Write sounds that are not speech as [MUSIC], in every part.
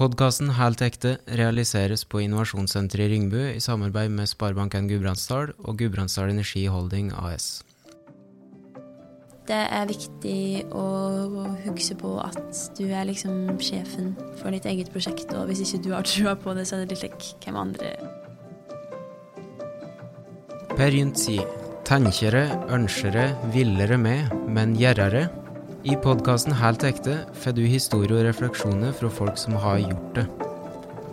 Podkasten Helt ekte realiseres på Innovasjonssenteret i Ringbu i samarbeid med Sparebanken Gudbrandsdal og Gudbrandsdal Energi Holding AS. Det er viktig å huske på at du er liksom sjefen for ditt eget prosjekt, og hvis ikke du har trua på det, så er det litt like hvem andre Per Gynt sier tenkjere, ønskere, villere med, men gjerrere. I podkasten Helt ekte får du historier og refleksjoner fra folk som har gjort det.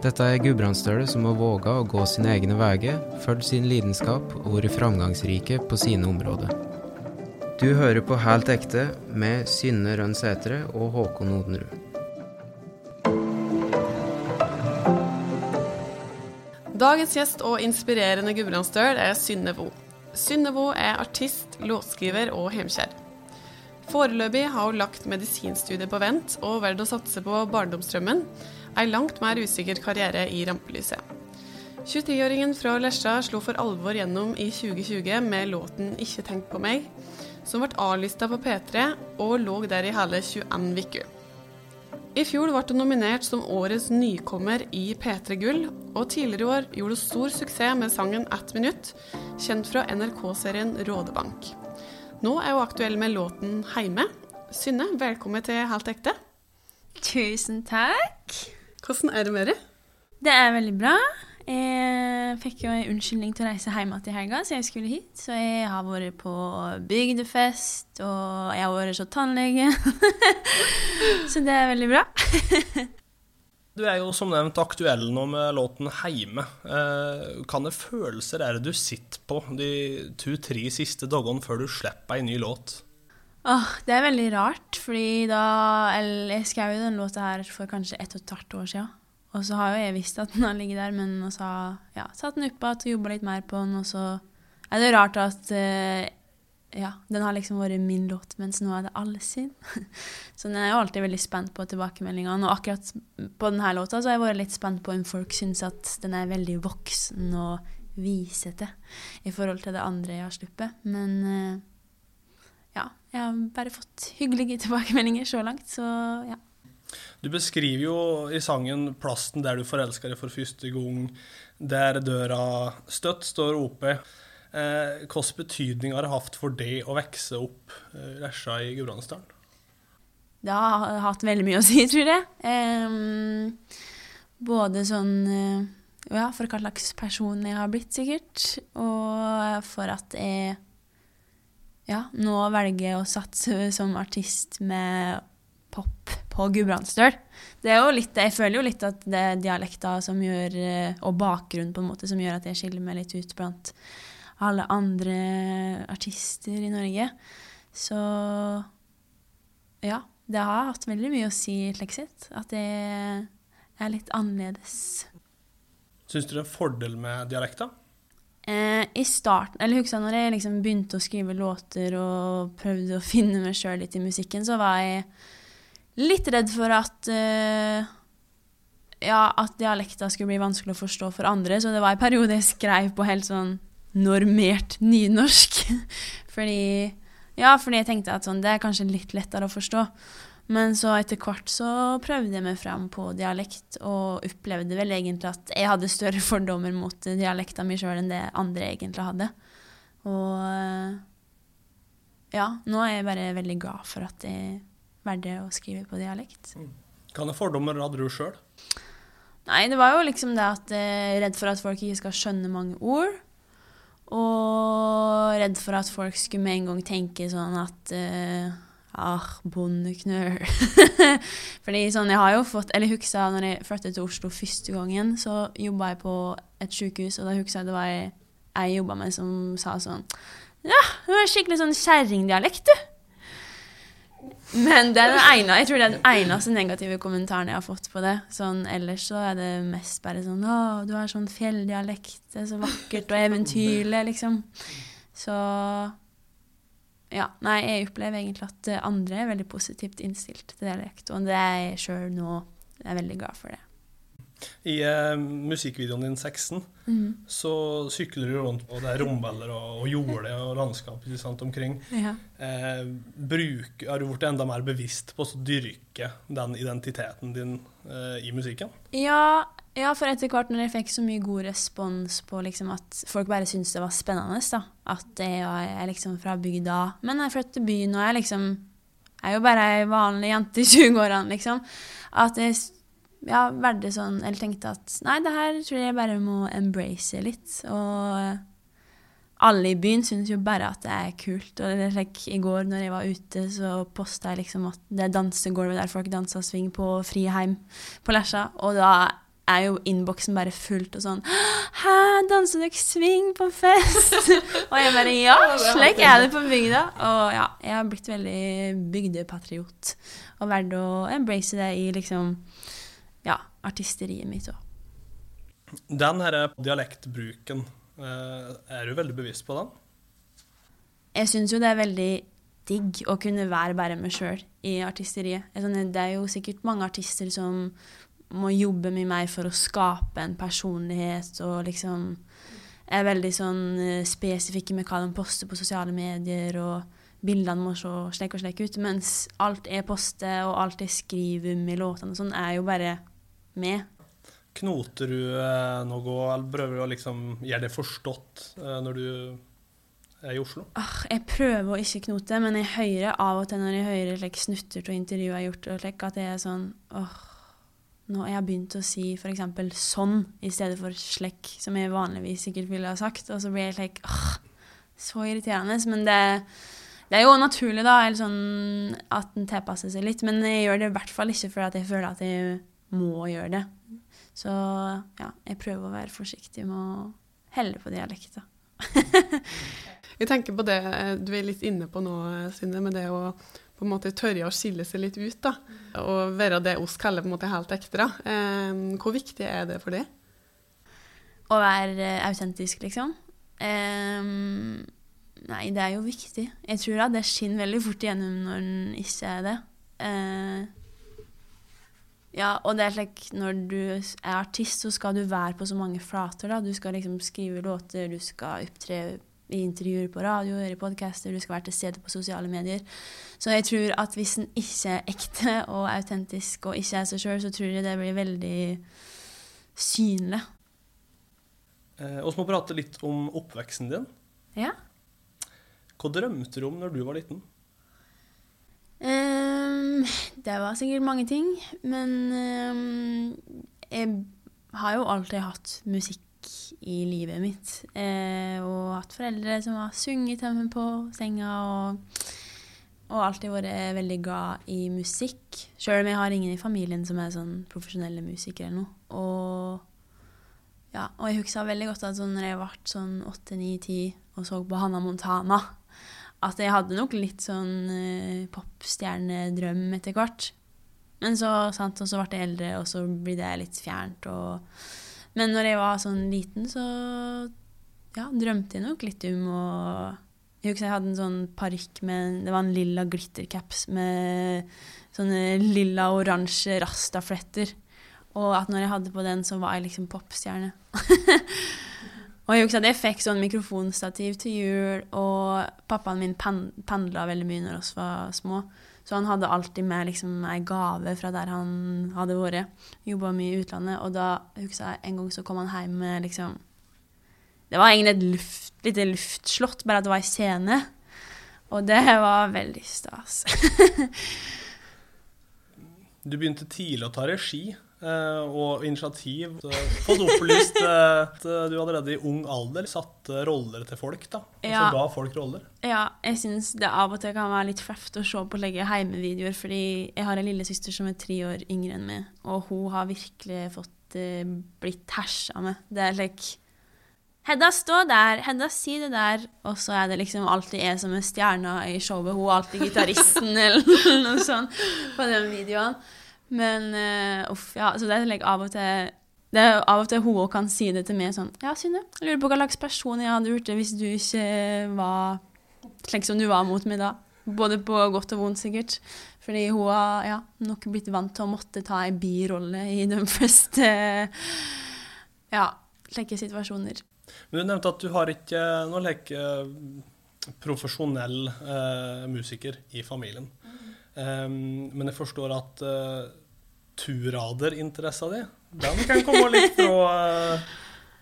Dette er gudbrandsdøler som har våga å gå sine egne veier, fulgt sin lidenskap og vært framgangsrike på sine områder. Du hører på Helt ekte med Synne Rønn Sætre og Håkon Odenrud. Dagens gjest og inspirerende gudbrandsdøl er Synne Vo. Synne Vo er artist, låtskriver og hemkjær. Foreløpig har hun lagt medisinstudiet på vent og valgt å satse på barndomsdrømmen, ei langt mer usikker karriere i rampelyset. 23-åringen fra Lesja slo for alvor gjennom i 2020 med låten 'Ikke tenk på meg', som ble avlysta på P3 og lå der i hele 21 uker. I fjor ble hun nominert som årets nykommer i P3 Gull, og tidligere i år gjorde hun stor suksess med sangen 'Ett minutt', kjent fra NRK-serien Rådebank. Nå er hun aktuell med låten 'Heime'. Synne, velkommen til Helt ekte. Tusen takk. Hvordan er det med deg? Det er veldig bra. Jeg fikk jo en unnskyldning til å reise hjem igjen i helga, så jeg skulle hit. Så jeg har vært på bygdefest, og jeg har vært hos tannlege. [LAUGHS] så det er veldig bra. [LAUGHS] Du er jo som nevnt aktuell nå med låten 'Heime'. Eh, kan det følelser er det du sitter på de to-tre siste dagene før du slipper ei ny låt? Åh, det er veldig rart, fordi da eller, Jeg skrev jo den låta her for kanskje ett og et halvt år siden. Og så har jo jeg visst at den har ligget der, men så har ja, satt den opp igjen og jobba litt mer på den, og så er det rart at eh, ja, den har liksom vært min låt, mens nå er det alle sin. [LAUGHS] så den er jo alltid veldig spent på tilbakemeldingene. Og akkurat på denne låta så har jeg vært litt spent på om folk syns at den er veldig voksen og visete i forhold til det andre jeg har sluppet. Men eh, ja, jeg har bare fått hyggelige tilbakemeldinger så langt, så ja. Du beskriver jo i sangen plassen der du forelsker deg for første gang, der døra støtt står oppe. Eh, Hvilken betydning har det hatt for deg å vokse opp eh, Lesja i Gudbrandsdalen? Det har hatt veldig mye å si, [LAUGHS] tror jeg. Eh, både sånn eh, Ja, for hva slags person jeg har blitt, sikkert. Og for at jeg ja, nå velger å satse som artist med pop på Gudbrandsdøl. Det er jo litt, jeg føler jo litt at det er dialekta som gjør, eh, og bakgrunnen på en måte, som gjør at jeg skiller meg litt ut blant alle andre artister i Norge. Så ja, det har hatt veldig mye å si, i sett. At det er litt annerledes. Syns du det er en fordel med dialekta? Eh, I starten, eller husker når jeg liksom begynte å skrive låter og prøvde å [LAUGHS] finne meg sjøl litt i musikken, så var jeg litt redd for at eh, ja, at dialekta skulle bli vanskelig å forstå for andre. Så det var en periode jeg skrev på helt sånn normert nynorsk. [LAUGHS] fordi Ja, fordi jeg tenkte at sånn, det er kanskje litt lettere å forstå. Men så etter hvert så prøvde jeg meg fram på dialekt, og opplevde vel egentlig at jeg hadde større fordommer mot dialekta mi sjøl enn det andre egentlig hadde. Og ja, nå er jeg bare veldig glad for at jeg valgte å skrive på dialekt. Hvilke fordommer hadde du sjøl? Nei, det var jo liksom det at jeg er redd for at folk ikke skal skjønne mange ord. Og redd for at folk skulle med en gang tenke sånn at uh, Ah, bondeknøl. [LAUGHS] Fordi sånn, jeg har jo fått Eller huksa når jeg flyttet til Oslo første gangen, så jobba jeg på et sykehus, og da huksa jeg det var ei jeg jobba med som sa sånn Ja, du har skikkelig sånn kjerringdialekt, du. Men det er den ene, jeg tror det er den eneste negative kommentaren jeg har fått på det. Sånn, ellers så er det mest bare sånn Å, du har sånn fjelldialekt. Det er så vakkert og eventyrlig, liksom. Så ja. Nei, jeg opplever egentlig at andre er veldig positivt innstilt til dialekt. Og det er jeg sjøl nå Jeg er veldig glad for det. I eh, musikkvideoen din 'Sexen' så sykler du rundt på det er rombeller og, og jorde og landskap sant, omkring. Ja. Eh, bruk, har du blitt enda mer bevisst på å dyrke den identiteten din eh, i musikken? Ja, ja, for etter hvert når jeg fikk så mye god respons på liksom at folk bare syntes det var spennende, da. At jeg er liksom fra bygda. Men jeg flyttet til byen, og jeg liksom jeg er jo bare ei vanlig jente i 20-årene, liksom. At jeg ja, verdig sånn, eller tenkte at nei, det her tror jeg bare må embrace litt. Og alle i byen syns jo bare at det er kult. Og det like, I går når jeg var ute, så posta jeg liksom at det er dansegulvet der folk danser swing på Friheim på Lesja. Og da er jo innboksen bare fullt og sånn Hæ, danser dere swing på fest? [LAUGHS] og jeg bare Ja, slik er det på bygda. Og ja, jeg har blitt veldig bygdepatriot og valgt å embrace det i liksom artisteriet mitt òg. Den her dialektbruken, eh, er du veldig bevisst på den? Jeg syns jo det er veldig digg å kunne være bare meg sjøl i artisteriet. Det er jo sikkert mange artister som må jobbe mye mer for å skape en personlighet og liksom er veldig sånn eh, spesifikke med hva de poster på sosiale medier, og bildene må se slik og slik ut. Mens alt jeg poster og alt jeg skriver i låtene, sånn, er jo bare med. Knoter du eh, noe, eller prøver du å liksom gjøre det forstått eh, når du er i Oslo? Ah, jeg prøver å ikke knote, men jeg hører av og til når jeg hører like, snutter av intervjuer jeg har gjort, og like, at jeg er sånn åh, nå har jeg begynt å si f.eks. sånn i stedet for slekk, som jeg vanligvis sikkert ville ha sagt. Og så blir jeg like åh, så irriterende. Men det, det er jo naturlig, da, eller sånn at den tilpasser seg litt. Men jeg gjør det i hvert fall ikke fordi jeg føler at jeg må gjøre det. Så ja, jeg prøver å være forsiktig med å helle på dialekta. [LAUGHS] Jeg tenker på det du er litt inne på nå, Synne, med det å på en måte tørre å skille seg litt ut. da, Og være det oss kaller på en måte helt ekte. da. Eh, hvor viktig er det for deg? Å være eh, autentisk, liksom. Eh, nei, det er jo viktig. Jeg tror at det skinner veldig fort igjennom når en ikke er det. Eh, ja, og det er slik når du er artist, så skal du være på så mange flater. da. Du skal liksom skrive låter, du skal opptre i intervjuer på radio, i podcaster, du skal være til stede på sosiale medier. Så jeg tror at hvis en ikke er ekte og autentisk og ikke er seg sjøl, så tror jeg det blir veldig synlig. Eh, så må prate litt om oppveksten din. Ja. Hva drømte du om når du var liten? Um, det var sikkert mange ting, men um, jeg har jo alltid hatt musikk i livet mitt. Eh, og hatt foreldre som har sunget til på senga, og, og alltid vært veldig glad i musikk. Sjøl om jeg har ingen i familien som er sånn profesjonelle musikere eller noe. Og, ja, og jeg husker veldig godt at sånn, når jeg ble sånn åtte-ni-ti og så på Hannah Montana, at jeg hadde nok litt sånn uh, popstjernedrøm etter hvert. Men så, sant, og så ble jeg eldre, og så blir det litt fjernt. Og... Men når jeg var sånn liten, så ja, drømte jeg nok litt om å Jeg husker jeg hadde en sånn parykk med Det var en lilla glittercaps med sånne lilla-oransje rastafletter. Og at når jeg hadde på den, så var jeg liksom popstjerne. [LAUGHS] Og jeg husker jeg fikk sånn mikrofonstativ til jul, og pappaen min pen pendla veldig mye når vi var små. Så han hadde alltid med liksom ei gave fra der han hadde vært. Jobba mye i utlandet. Og da husker jeg en gang så kom han hjem med liksom Det var egentlig et luft, lite luftslott, bare at det var ei scene. Og det var veldig stas. [LAUGHS] du begynte tidlig å ta regi. Uh, og initiativ. Fått opplyst uh, at du allerede i ung alder satte roller til folk. da, Og Ja. så ga folk roller. Ja, jeg syns det av og til kan være litt flaut å se på å legge heimevideoer, fordi jeg har en lillesøster som er tre år yngre enn meg, og hun har virkelig fått uh, blitt hersa med. Det er like Hedda, stå der! Hedda, si det der! Og så er det liksom alltid jeg som er stjerna i showet. Hun er alltid gitaristen [LAUGHS] eller noe sånt på den videoen. Men uh, uff, ja, så det er like av og til det er av og til hun kan si det til meg sånn Ja, Synne, jeg lurer på hva slags person jeg hadde blitt hvis du ikke var slik som du var mot meg da. Både på godt og vondt, sikkert. Fordi hun har ja, nok blitt vant til å måtte ta en birolle i de fleste ja, slike situasjoner. Men du nevnte at du har ikke noen like, profesjonell eh, musiker i familien. Um, men jeg forstår at uh, turraderinteressen din, den kan komme litt fra,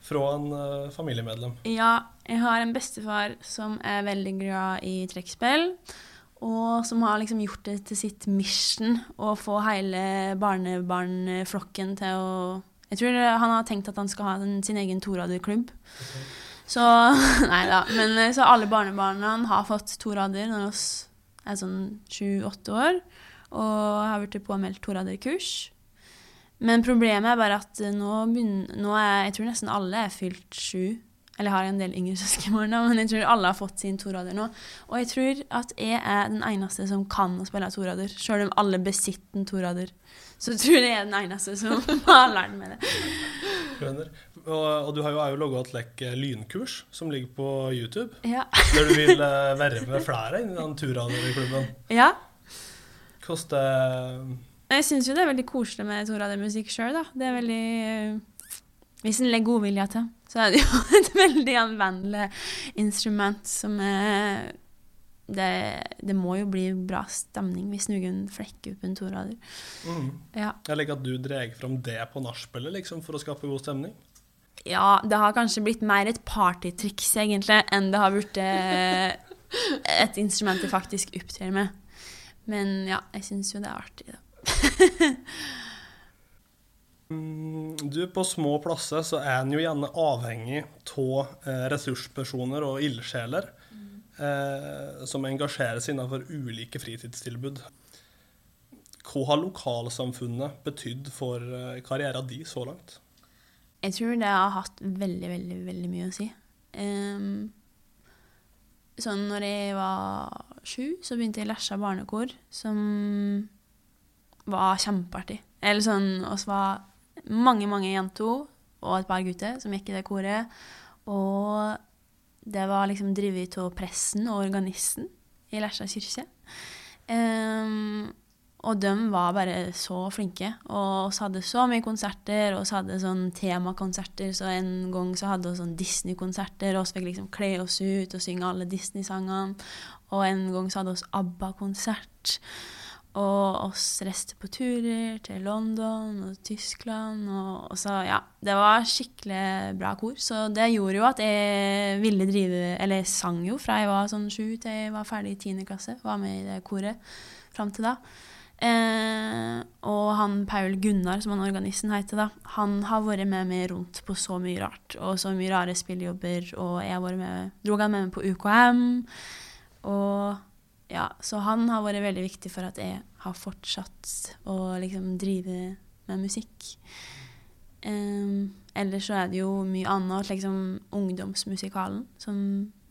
fra en uh, familiemedlem? Ja, jeg har en bestefar som er veldig glad i trekkspill. Og som har liksom gjort det til sitt mission å få hele barnebarnflokken til å Jeg tror han har tenkt at han skal ha sin egen toraderklubb. Okay. Så [LAUGHS] Nei da. Men så alle barnebarna har fått torader når vi er sånn sju-åtte år. Og har blitt påmeldt toraderkurs. Men problemet er bare at nå, begynner, nå er Jeg tror nesten alle er fylt sju eller jeg har en del yngre [LAUGHS] søskenbarn, men jeg tror alle har fått sin torader nå. Og jeg tror at jeg er den eneste som kan å spille torader, sjøl om alle besitter en torader. Så jeg tror jeg er den eneste som [LAUGHS] har lært meg det. Skjønner. Og, og, du har jo, jo laga et lekk eh, lynkurs som ligger på YouTube. Ja. der du vil uh, være med flere inn i den turraderklubben. Ja. Koster Jeg syns jo det er veldig koselig med toradermusikk sjøl, da. Det er veldig Hvis en legger godvilje til så er det jo [LAUGHS] et veldig anvendelig instrument som er det, det, må jo bli bra stemning hvis noen flekker opp en torader. Mm. Ja. Jeg liker at du drar fram det på nachspielet liksom, for å skape god stemning. Ja, det har kanskje blitt mer et partytriks, egentlig, enn det har blitt eh, et instrument jeg faktisk opptrer med. Men ja, jeg syns jo det er artig, da. [LAUGHS] Mm, du, På små plasser så er en jo gjerne avhengig av eh, ressurspersoner og ildsjeler som engasjeres innenfor ulike fritidstilbud. Hva har lokalsamfunnet betydd for eh, karrieren din så langt? Jeg tror det har hatt veldig, veldig, veldig mye å si. Um, sånn når jeg var sju, så begynte jeg i Lesja barnekor, som var kjempeartig. Eller sånn, oss var mange, mange jenter og et par gutter som gikk i det koret. Og det var liksom drevet av presten og organisten i Lesja kirke. Um, og de var bare så flinke. Og vi hadde så mye konserter, og vi hadde sånn temakonserter. Så en gang så hadde vi sånn Disney-konserter, og vi fikk liksom kle oss ut og synge alle Disney-sangene. Og en gang så hadde vi ABBA-konsert. Og oss reiste på turer til London og Tyskland. Og, og, så, ja, Det var skikkelig bra kor. Så det gjorde jo at jeg ville drive Eller jeg sang jo fra jeg var sånn sju til jeg var ferdig i tiende klasse. Var med i det koret fram til da. Eh, og han Paul Gunnar, som han organisten heter, da, han har vært med meg rundt på så mye rart. Og så mye rare spillejobber. Og jeg har vært med, dro han med meg på UKM. Og ja, så han har vært veldig viktig for at jeg har fortsatt å liksom drive med musikk. Um, ellers så er det jo mye annet, liksom ungdomsmusikalen, som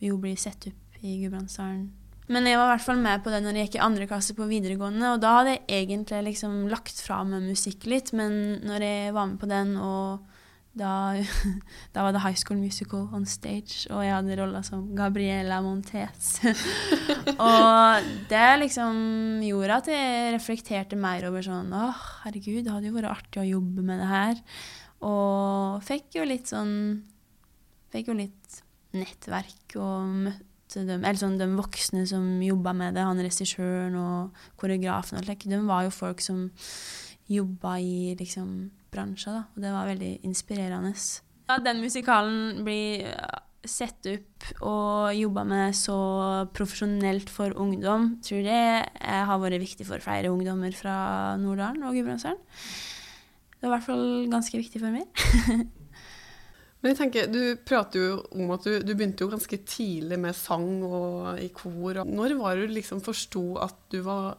jo blir sett opp i Gudbrandsdalen. Men jeg var i hvert fall med på det når jeg gikk i andre klasse på videregående, og da hadde jeg egentlig liksom lagt fra meg musikk litt, men når jeg var med på den og da, [LAUGHS] da, var det High School Musical on stage, og jeg hadde rolla som Gabriela Montez. [LAUGHS] og det liksom gjorde at jeg reflekterte mer over sånn Å, herregud, det hadde jo vært artig å jobbe med det her. Og fikk jo litt sånn Fikk jo litt nettverk og møtte dem, eller sånn de voksne som jobba med det, han regissøren og koreografen og slik, de var jo folk som jobba i liksom bransjer, da. Og det var veldig inspirerende. At den musikalen blir sett opp og jobba med så profesjonelt for ungdom, tror jeg har vært viktig for flere ungdommer fra Norddalen og Gudbrandsdalen. Det var i hvert fall ganske viktig for meg. [LAUGHS] Men jeg tenker, Du prater jo om at du, du, begynte jo ganske tidlig med sang og i kor. Når var du liksom forsto at du var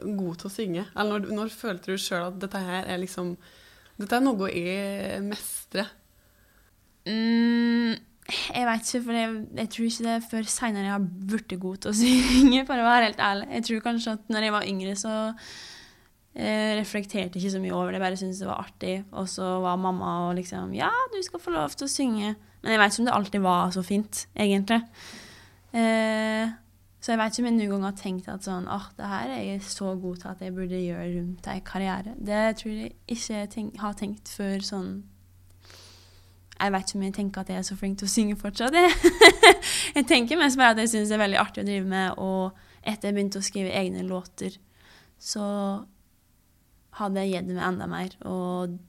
god til å synge? Eller når, når følte du sjøl at dette her er liksom dette er noe jeg mestrer. Mm, jeg veit ikke, for jeg, jeg, tror ikke det er før seinere jeg har blitt god til å [LAUGHS] synge, for å være helt ærlig. Jeg tror kanskje at når jeg var yngre, så eh, reflekterte ikke så mye over det. Jeg bare syntes det var artig. Og så var mamma og liksom Ja, du skal få lov til å synge. Men jeg veit ikke om det alltid var så fint, egentlig. Eh, Så jeg vet ikke om jeg noen gang har tenkt at sånn, oh, det her er jeg så god til at jeg burde gjøre rundt en karriere. Det tror jeg ikke jeg tenk, har tenkt før sånn Jeg vet ikke om jeg tenker at jeg er så flink til å synge fortsatt. jeg [LAUGHS] tenker mest bare at jeg syns det er veldig artig å drive med, og etter jeg begynte å skrive egne låter, så hadde jeg gitt meg enda mer. Og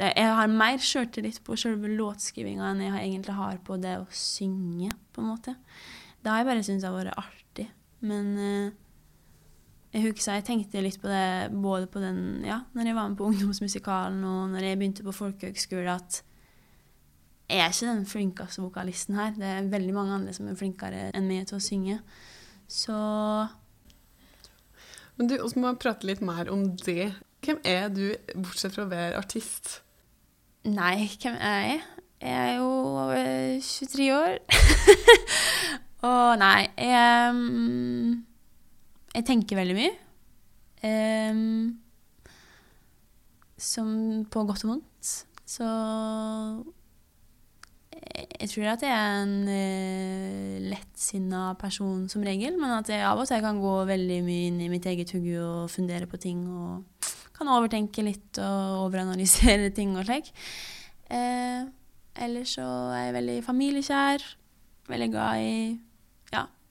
det, jeg har mer sjøltillit på selve låtskrivinga enn jeg egentlig har på det å synge, på en måte. Det har jeg bare syntes har vært artig. Men eh, jeg husker jeg tenkte litt på det både på den, ja, når jeg var med på ungdomsmusikalen og når jeg begynte på folkehøgskole, at jeg er ikke den flinkeste vokalisten her. Det er veldig mange andre som er flinkere enn meg til å synge. Så Men du, vi må prate litt mer om det. Hvem er du, bortsett fra å være artist? Nei, hvem er jeg? Jeg er jo eh, 23 år. [LAUGHS] Og nei jeg, jeg tenker veldig mye. Um, som på godt og vondt. Så jeg tror at jeg er en uh, lettsinna person som regel, men at jeg av og til kan gå veldig mye inn i mitt eget hugge og fundere på ting og kan overtenke litt og overanalysere [LAUGHS] ting og slik. Uh, ellers så er jeg veldig familiekjær. Veldig glad i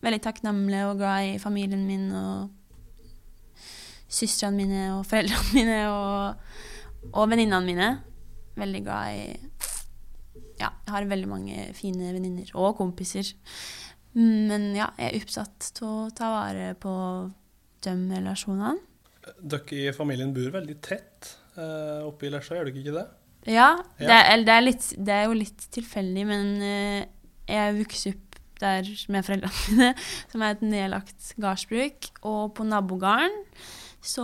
veldig takknemlig og glad i familien min og søstrene mine og foreldrene [LAUGHS] mine og, og venninnene mine. Veldig glad i ja, jeg har veldig mange fine venninner og kompiser. Men ja, jeg er oppsatt til å ta vare på de relasjonene. Dere i familien bor veldig tett eh, oppe i Lesja, gjør dere ikke det? Ja, Ja. Det, er, det, er litt, det er jo litt tilfeldig, men eh, jeg vokste opp der med foreldrene mine, som er et nedlagt gardsbruk, og på nabogården. Så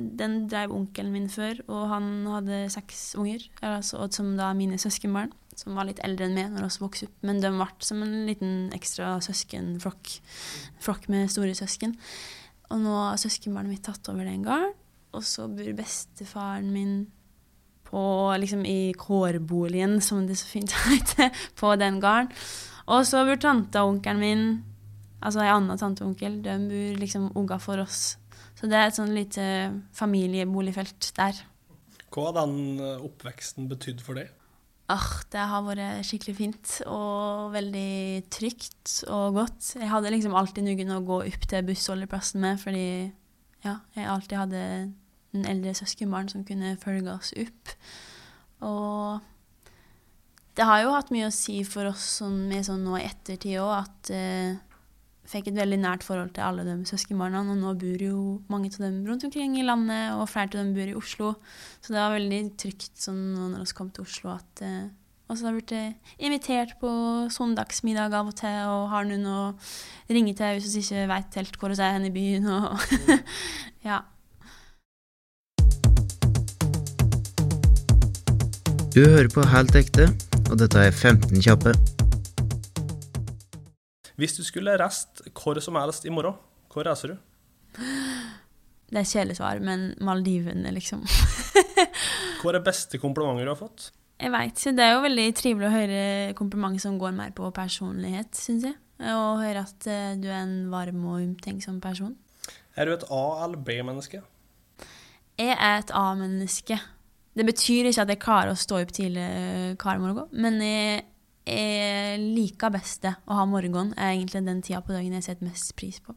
den drev onkelen min før, og han hadde seks unger, altså, som da er mine søskenbarn, som var litt eldre enn meg når vi vokste opp. Men de ble som en liten ekstra søskenflokk, flokk med store søsken. Og nå har søskenbarnet mitt tatt over den gården, og så bor bestefaren min på, liksom i kårboligen, som det så fint [LAUGHS] heter, på den gården. Og så bor tante og onkelen min, altså ei anna tante og onkel, de bor liksom unga for oss. Så det er et sånn lite familieboligfelt der. Hva har den eh, oppveksten betydd for deg? Ah, det har vært skikkelig fint og veldig trygt og godt. Jeg hadde liksom alltid noen å gå opp til bussholdeplassen med, fordi ja, jeg alltid hadde en eldre søskenbarn som kunne følge oss opp. Og det har jo hatt mye å si for oss sånn, med sånn nå i ettertid òg, at uh, fikk et veldig nært forhold til alle de søskenbarna. Og nå bor jo mange av dem rundt omkring i landet, og flere av dem bor i Oslo. Så det var veldig trygt sånn nå når vi kom til Oslo at uh, Og så har jeg blitt invitert på søndagsmiddag av og til, og har noen å ringe til hvis vi ikke veit helt hvor vi er hen i byen. Og [LAUGHS] ja. Du hører på Helt ekte, og dette er 15 kjappe. Hvis du skulle reist hvor som helst i morgen, hvor reiser du? Det er kjedelig svar, men Maldivene, liksom. [LAUGHS] Hva er det beste komplimentet du har fått? Jeg veit ikke. Det er jo veldig trivelig å høre kompliment som går mer på personlighet, syns jeg. Og høre at eh, du er en varm og omtenksom person. Er du et A- eller B-menneske? Jeg er et A-menneske. Det betyr ikke at jeg klarer å stå opp tidlig eh, hver morgen, men jeg, jeg liker best det å ha morgenen. er egentlig den tida på dagen jeg setter mest pris på.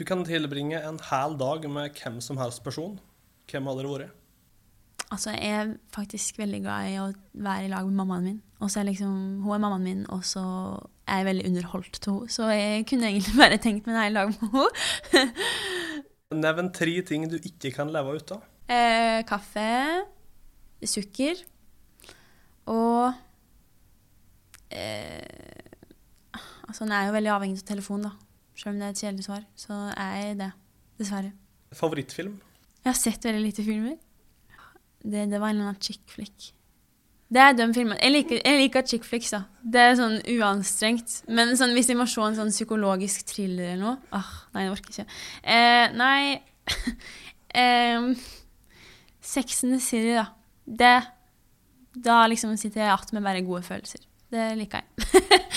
Du kan tilbringe en hel dag med hvem som helst person. Hvem hadde det vært? Altså, jeg er faktisk veldig glad i å være i lag med mammaen min. Og så er liksom, Hun er mammaen min, og så er jeg veldig underholdt til henne. Så jeg kunne egentlig bare tenkt meg å være i lag med henne. [LAUGHS] Nevn tre ting du ikke kan leve uten. Eh, kaffe, sukker og eh, Altså, en er jo veldig avhengig av telefon, da. Selv om det er et kjedelig svar, så er jeg det. Dessverre. Favorittfilm? Jeg har sett veldig lite filmer. Det, det var en eller annen chick flick. Det er de filmene. Jeg liker, jeg liker chick flicks, da. Det er sånn uanstrengt. Men sånn, hvis jeg må se en sånn psykologisk thriller eller noe ah, Nei, jeg orker ikke. Eh, nei [LAUGHS] eh, Sex and the City, da. Det Da liksom sitter jeg igjen med bare gode følelser. Det liker jeg. [LAUGHS]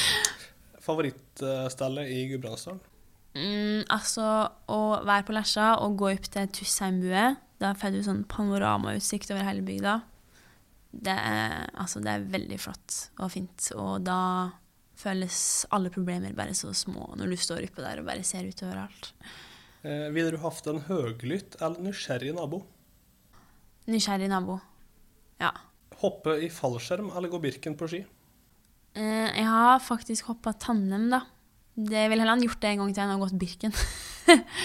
favorittstedet i Gudbrandsdalen? Mm, altså, å være på Lesja og gå opp til Tussheimbue, da får du sånn panoramautsikt over hele bygda. Det er, altså, det er veldig flott og fint, og da føles alle problemer bare så små når du står oppe der og bare ser utover alt. Eh, ville du hatt en høglytt eller nysgjerrig nabo? Nysgjerrig nabo. Ja. Hoppe i fallskjerm eller gå Birken på ski? Eh, jeg har faktisk hoppa tandem, da. Det ville heller gjort det en gang til enn å gått Birken.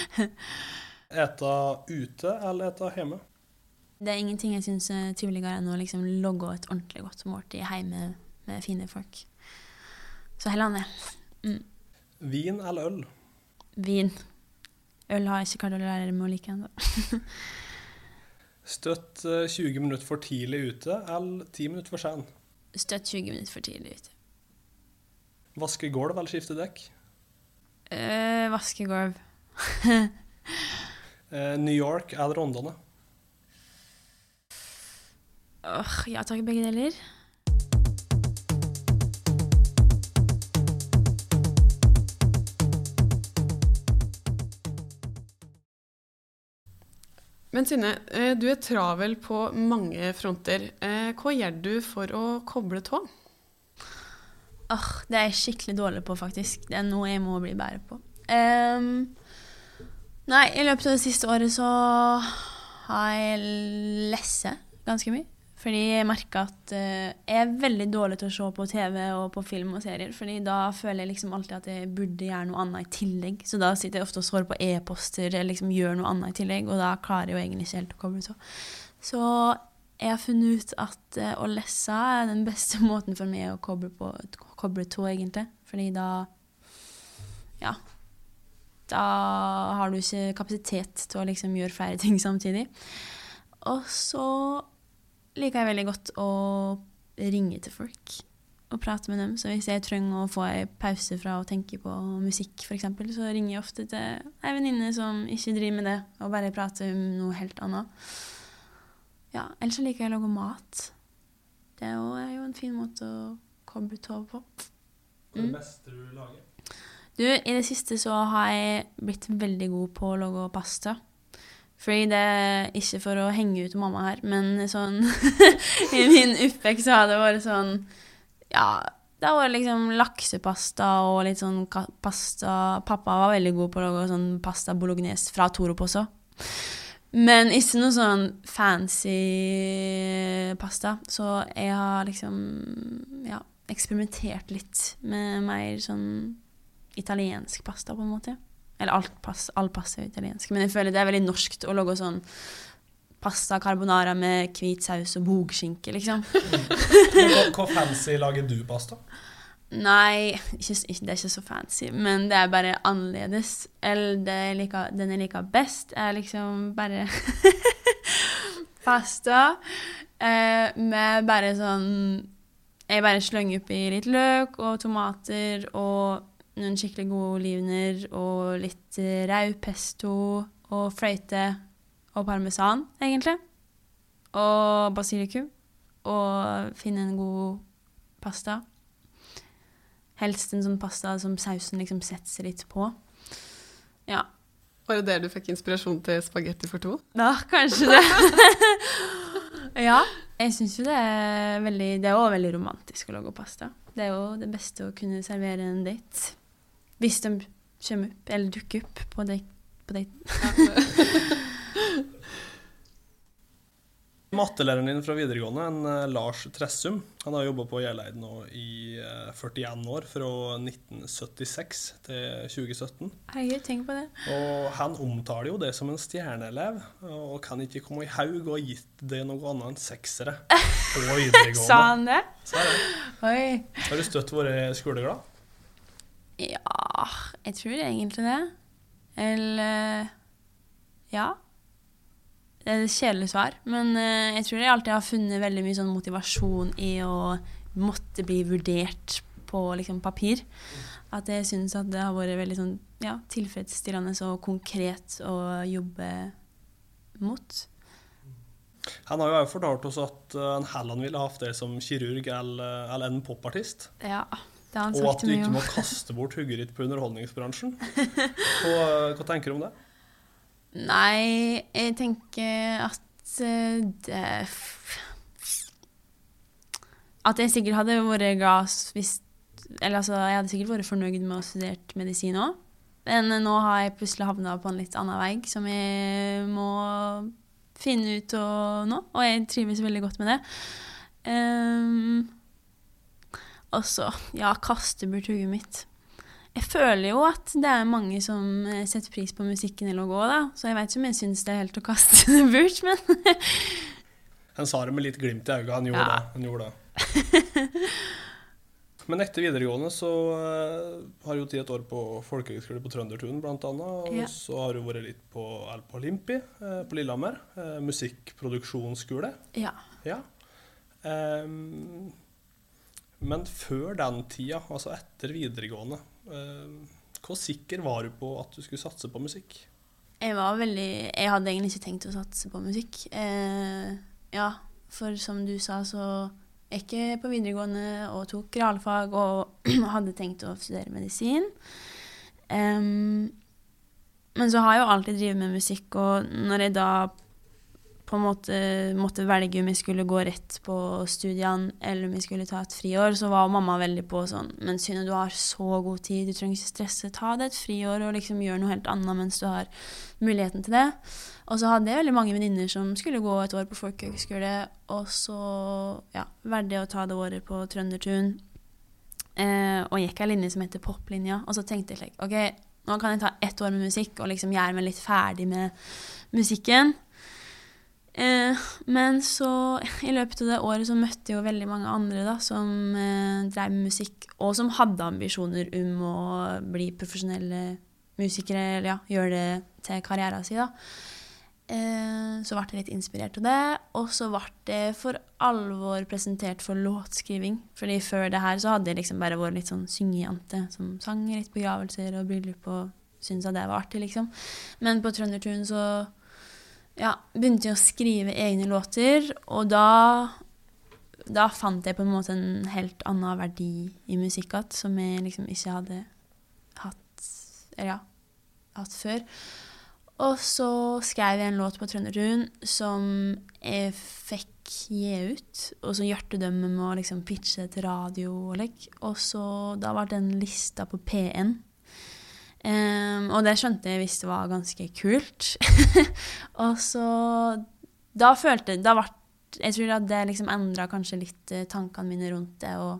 [LAUGHS] Eta ute eller eta hjemme? Det er ingenting jeg syns er triveligere enn å liksom logge et ordentlig godt måltid hjemme med fine folk. Så heller det. Mm. Vin eller øl? Vin. Øl har jeg ikke klart å lære meg å like ennå. [LAUGHS] Støtt eh, 20 minutter for tidlig ute eller 10 minutter for sen? Støtt 20 minutter for tidlig ute. Vaske gulv eller skifte dekk? Uh, vaske gulv. [LAUGHS] Eh, New York eller Rondane? Jeg ja takk, begge deler. Men Synne, eh, du er travel på mange fronter. Eh, Hva gjør du for å koble tå? Åh, det er jeg skikkelig dårlig på, faktisk. Det er noe jeg må bli bedre på. Um, nei, i løpet av det siste året så har jeg lest ganske mye. Fordi jeg merker at uh, jeg er veldig dårlig til å se på TV og på film og serier. Fordi da føler jeg liksom alltid at jeg burde gjøre noe annet i tillegg. Så da sitter jeg ofte og svarer på e-poster eller liksom gjør noe annet i tillegg. Og da klarer jeg jo egentlig ikke helt å koble av. Så jeg har funnet ut at uh, å lese er den beste [LAUGHS] måten for meg å koble, på, koble to, egentlig. Fordi da Ja. Da har du ikke kapasitet til å liksom gjøre flere ting samtidig. Og så liker jeg veldig godt å ringe til folk og prate med dem. Så hvis jeg trenger å få en pause fra å tenke på musikk, f.eks., så ringer jeg ofte til ei venninne som ikke driver med det, og bare prater om noe helt annet. Ja, ellers så liker jeg å lage mat. Det er jo, er jo en fin måte å koble av på. Hva er Mm. det beste du lager? Du, i det siste så har jeg blitt veldig god på å lage pasta. Fordi det er ikke for å henge ut mamma her, men sånn [LAUGHS] I min oppvekst har det vært sånn Ja, det har vært liksom laksepasta og litt sånn pasta Pappa var veldig god på å lage sånn pasta bolognese fra Torop også. Men ikke noe sånn fancy pasta. Så jeg har liksom ja, eksperimentert litt med mer sånn italiensk pasta, på en måte. Eller alt pass, all pasta er italiensk. Men jeg føler det er veldig norskt å lage sånn pasta carbonara med hvit saus og bogskinke, liksom. Hva [LAUGHS] fancy lager du pasta? Nei, ikke, det er ikke så fancy, men det er bare annerledes. Eller det jeg liker, den jeg liker best, er liksom bare [LAUGHS] pasta eh, med bare sånn Jeg bare slenger oppi litt løk og tomater og noen skikkelig gode olivener og litt rau pesto og fløyte og parmesan, egentlig. Og basilikum. Og finne en god pasta. Helst en sånn pasta som sausen liksom setter litt på. Ja. Var det der du fikk inspirasjon til spagetti for to? Ja, kanskje det. [LAUGHS] ja. Jeg syns jo det er veldig Det er òg veldig romantisk å lage pasta. Det er jo det beste å kunne servere en date. Hvis de kommer opp, eller dukker opp på date. På date. [LAUGHS] Mattelæreren din fra videregående, en eh, Lars Tressum, han har jobba på Gjelleid nå i eh, 41 år, fra 1976 til 2017. Herregud, tenk på det. Og han omtaler jo det som en stjerneelev, og kan ikke komme i haug og gitt det noe annet enn seksere på [LAUGHS] videregående. Sa han det? Sa det. Oi. Har du støtt vært skoleglad? Ja, jeg tror egentlig det. Eller Ja. Det er et kjedelig svar, men eh, jeg tror jeg alltid har funnet veldig mye sånn motivasjon i å måtte bli vurdert på liksom, papir. At jeg syns at det har vært veldig sånn, ja, tilfredsstillende og konkret å jobbe mot. Han har jo også fortalt oss at en han heller ville hatt det som kirurg eller, eller en popartist. Ja. Og at du ikke må kaste bort hugget ditt på underholdningsbransjen. [LAUGHS] Hva, hva tenker du om det? Nei, jeg tenker at eh, det At jeg sikkert hadde vært glad hvis Eller altså, jeg hadde sikkert vært fornøyd med å studere medisin òg. Men nå har jeg plutselig havna på en litt annen vei som jeg må finne ut av nå, og jeg trives veldig godt med det. Um, og så, ja, kaste bort hodet mitt. Jeg føler jo at det er mange som eh, setter pris på musikken eller å gå, da. Så jeg vet ikke om jeg syns det er helt å kaste [LAUGHS] det bort, men [LAUGHS] Han sa det med litt glimt i øyet. Han gjorde Ja. det. Han gjorde det. Men etter videregående så eh, har du tatt et år på folkehøgskole på Trøndertun annet. Og Ja. så har du vært litt på Alpa Olympi eh, på Lillehammer. Eh, musikkproduksjonsskole. ja. Ja. Ehm, men før den tida, altså etter videregående, eh, hvor sikker var du på at du skulle satse på musikk? Jeg var veldig Jeg hadde egentlig ikke tenkt å satse på musikk. Eh, ja, for som du sa, så jeg gikk på videregående og tok realfag og [CLEARS THROAT] hadde tenkt å studere medisin. Um, men så har jeg jo alltid drevet med musikk, og når jeg da på en måte måtte velge om jeg skulle gå rett på studiene eller om jeg skulle ta et friår, så var mamma veldig på sånn Men Synne, du har så god tid, du trenger ikke stresse. Ta deg et friår og liksom gjør noe helt annet mens du har muligheten til det. Og så hadde jeg veldig mange venninner som skulle gå et år på folkehøgskole, og så ja, valgte jeg å ta det året på Trøndertun. Eh, og gikk ei linje som heter poplinja, og så tenkte jeg OK, nå kan jeg ta ett år med musikk og liksom gjøre meg litt ferdig med musikken. Eh, men så, i løpet av det året, så møtte jeg jo veldig mange andre da, som eh, drev med musikk, og som hadde ambisjoner om å bli profesjonelle musikere, eller ja, gjøre det til karrieren sin, da. Eh, så ble jeg litt inspirert av det, og så ble det for alvor presentert for låtskriving. Fordi før det her så hadde jeg liksom bare vært litt sånn syngejente, som sang litt begravelser og bryllup og syntes at det var artig, liksom. Men på Trøndertun så ja, begynte jeg å skrive egne låter, og da, da fant jeg på en måte en helt annen verdi i musikk igjen, som jeg liksom ikke hadde hatt, eller ja, hatt før. Og så skrev jeg en låt på Trøndertun som jeg fikk gi ut, og så hjertedømme med å liksom pitche til radio og like. Og så da var den lista på P1. Em, og det skjønte jeg visst var ganske kult. [LAUGHS] og så Da følte Da ble Jeg tror at det liksom endra kanskje litt eh, tankene mine rundt det å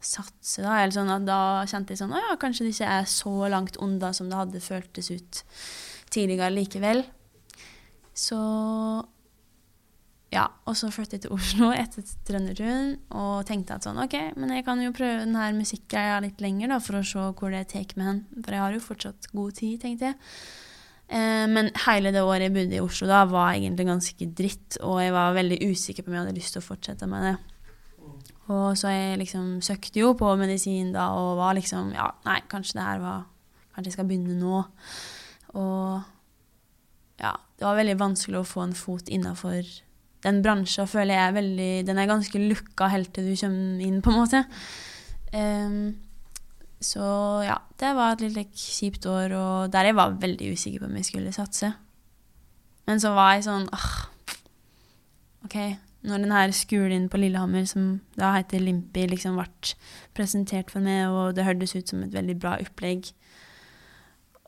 satse, da. Eller sånn at da kjente jeg sånn Å ja, kanskje det ikke er så langt unna som det hadde føltes ut tidligere likevel. Så og så flyttet jeg til Oslo etter Trøndertun og tenkte at sånn, ok, men jeg kan jo prøve denne musikkgreia litt lenger da, for å se hvor det tar med hen. For jeg har jo fortsatt god tid, tenkte jeg. Eh, men hele det året jeg bodde i Oslo da, var egentlig ganske dritt, og jeg var veldig usikker på om jeg hadde lyst til å fortsette med det. Og så jeg liksom søkte jo på medisin da, og var liksom, ja, nei, kanskje det her var, kanskje jeg skal begynne nå. Og ja, det var veldig vanskelig å få en fot innenfor den bransjen føler jeg er veldig Den er ganske lukka helt til du kommer inn, på en måte. Um, så ja, det var et litt like, kjipt år, og der jeg var veldig usikker på om jeg skulle satse. Men så var jeg sånn ah, OK, når den her skolen på Lillehammer, som da heter Limpi, liksom ble presentert for meg, og det hørtes ut som et veldig bra opplegg,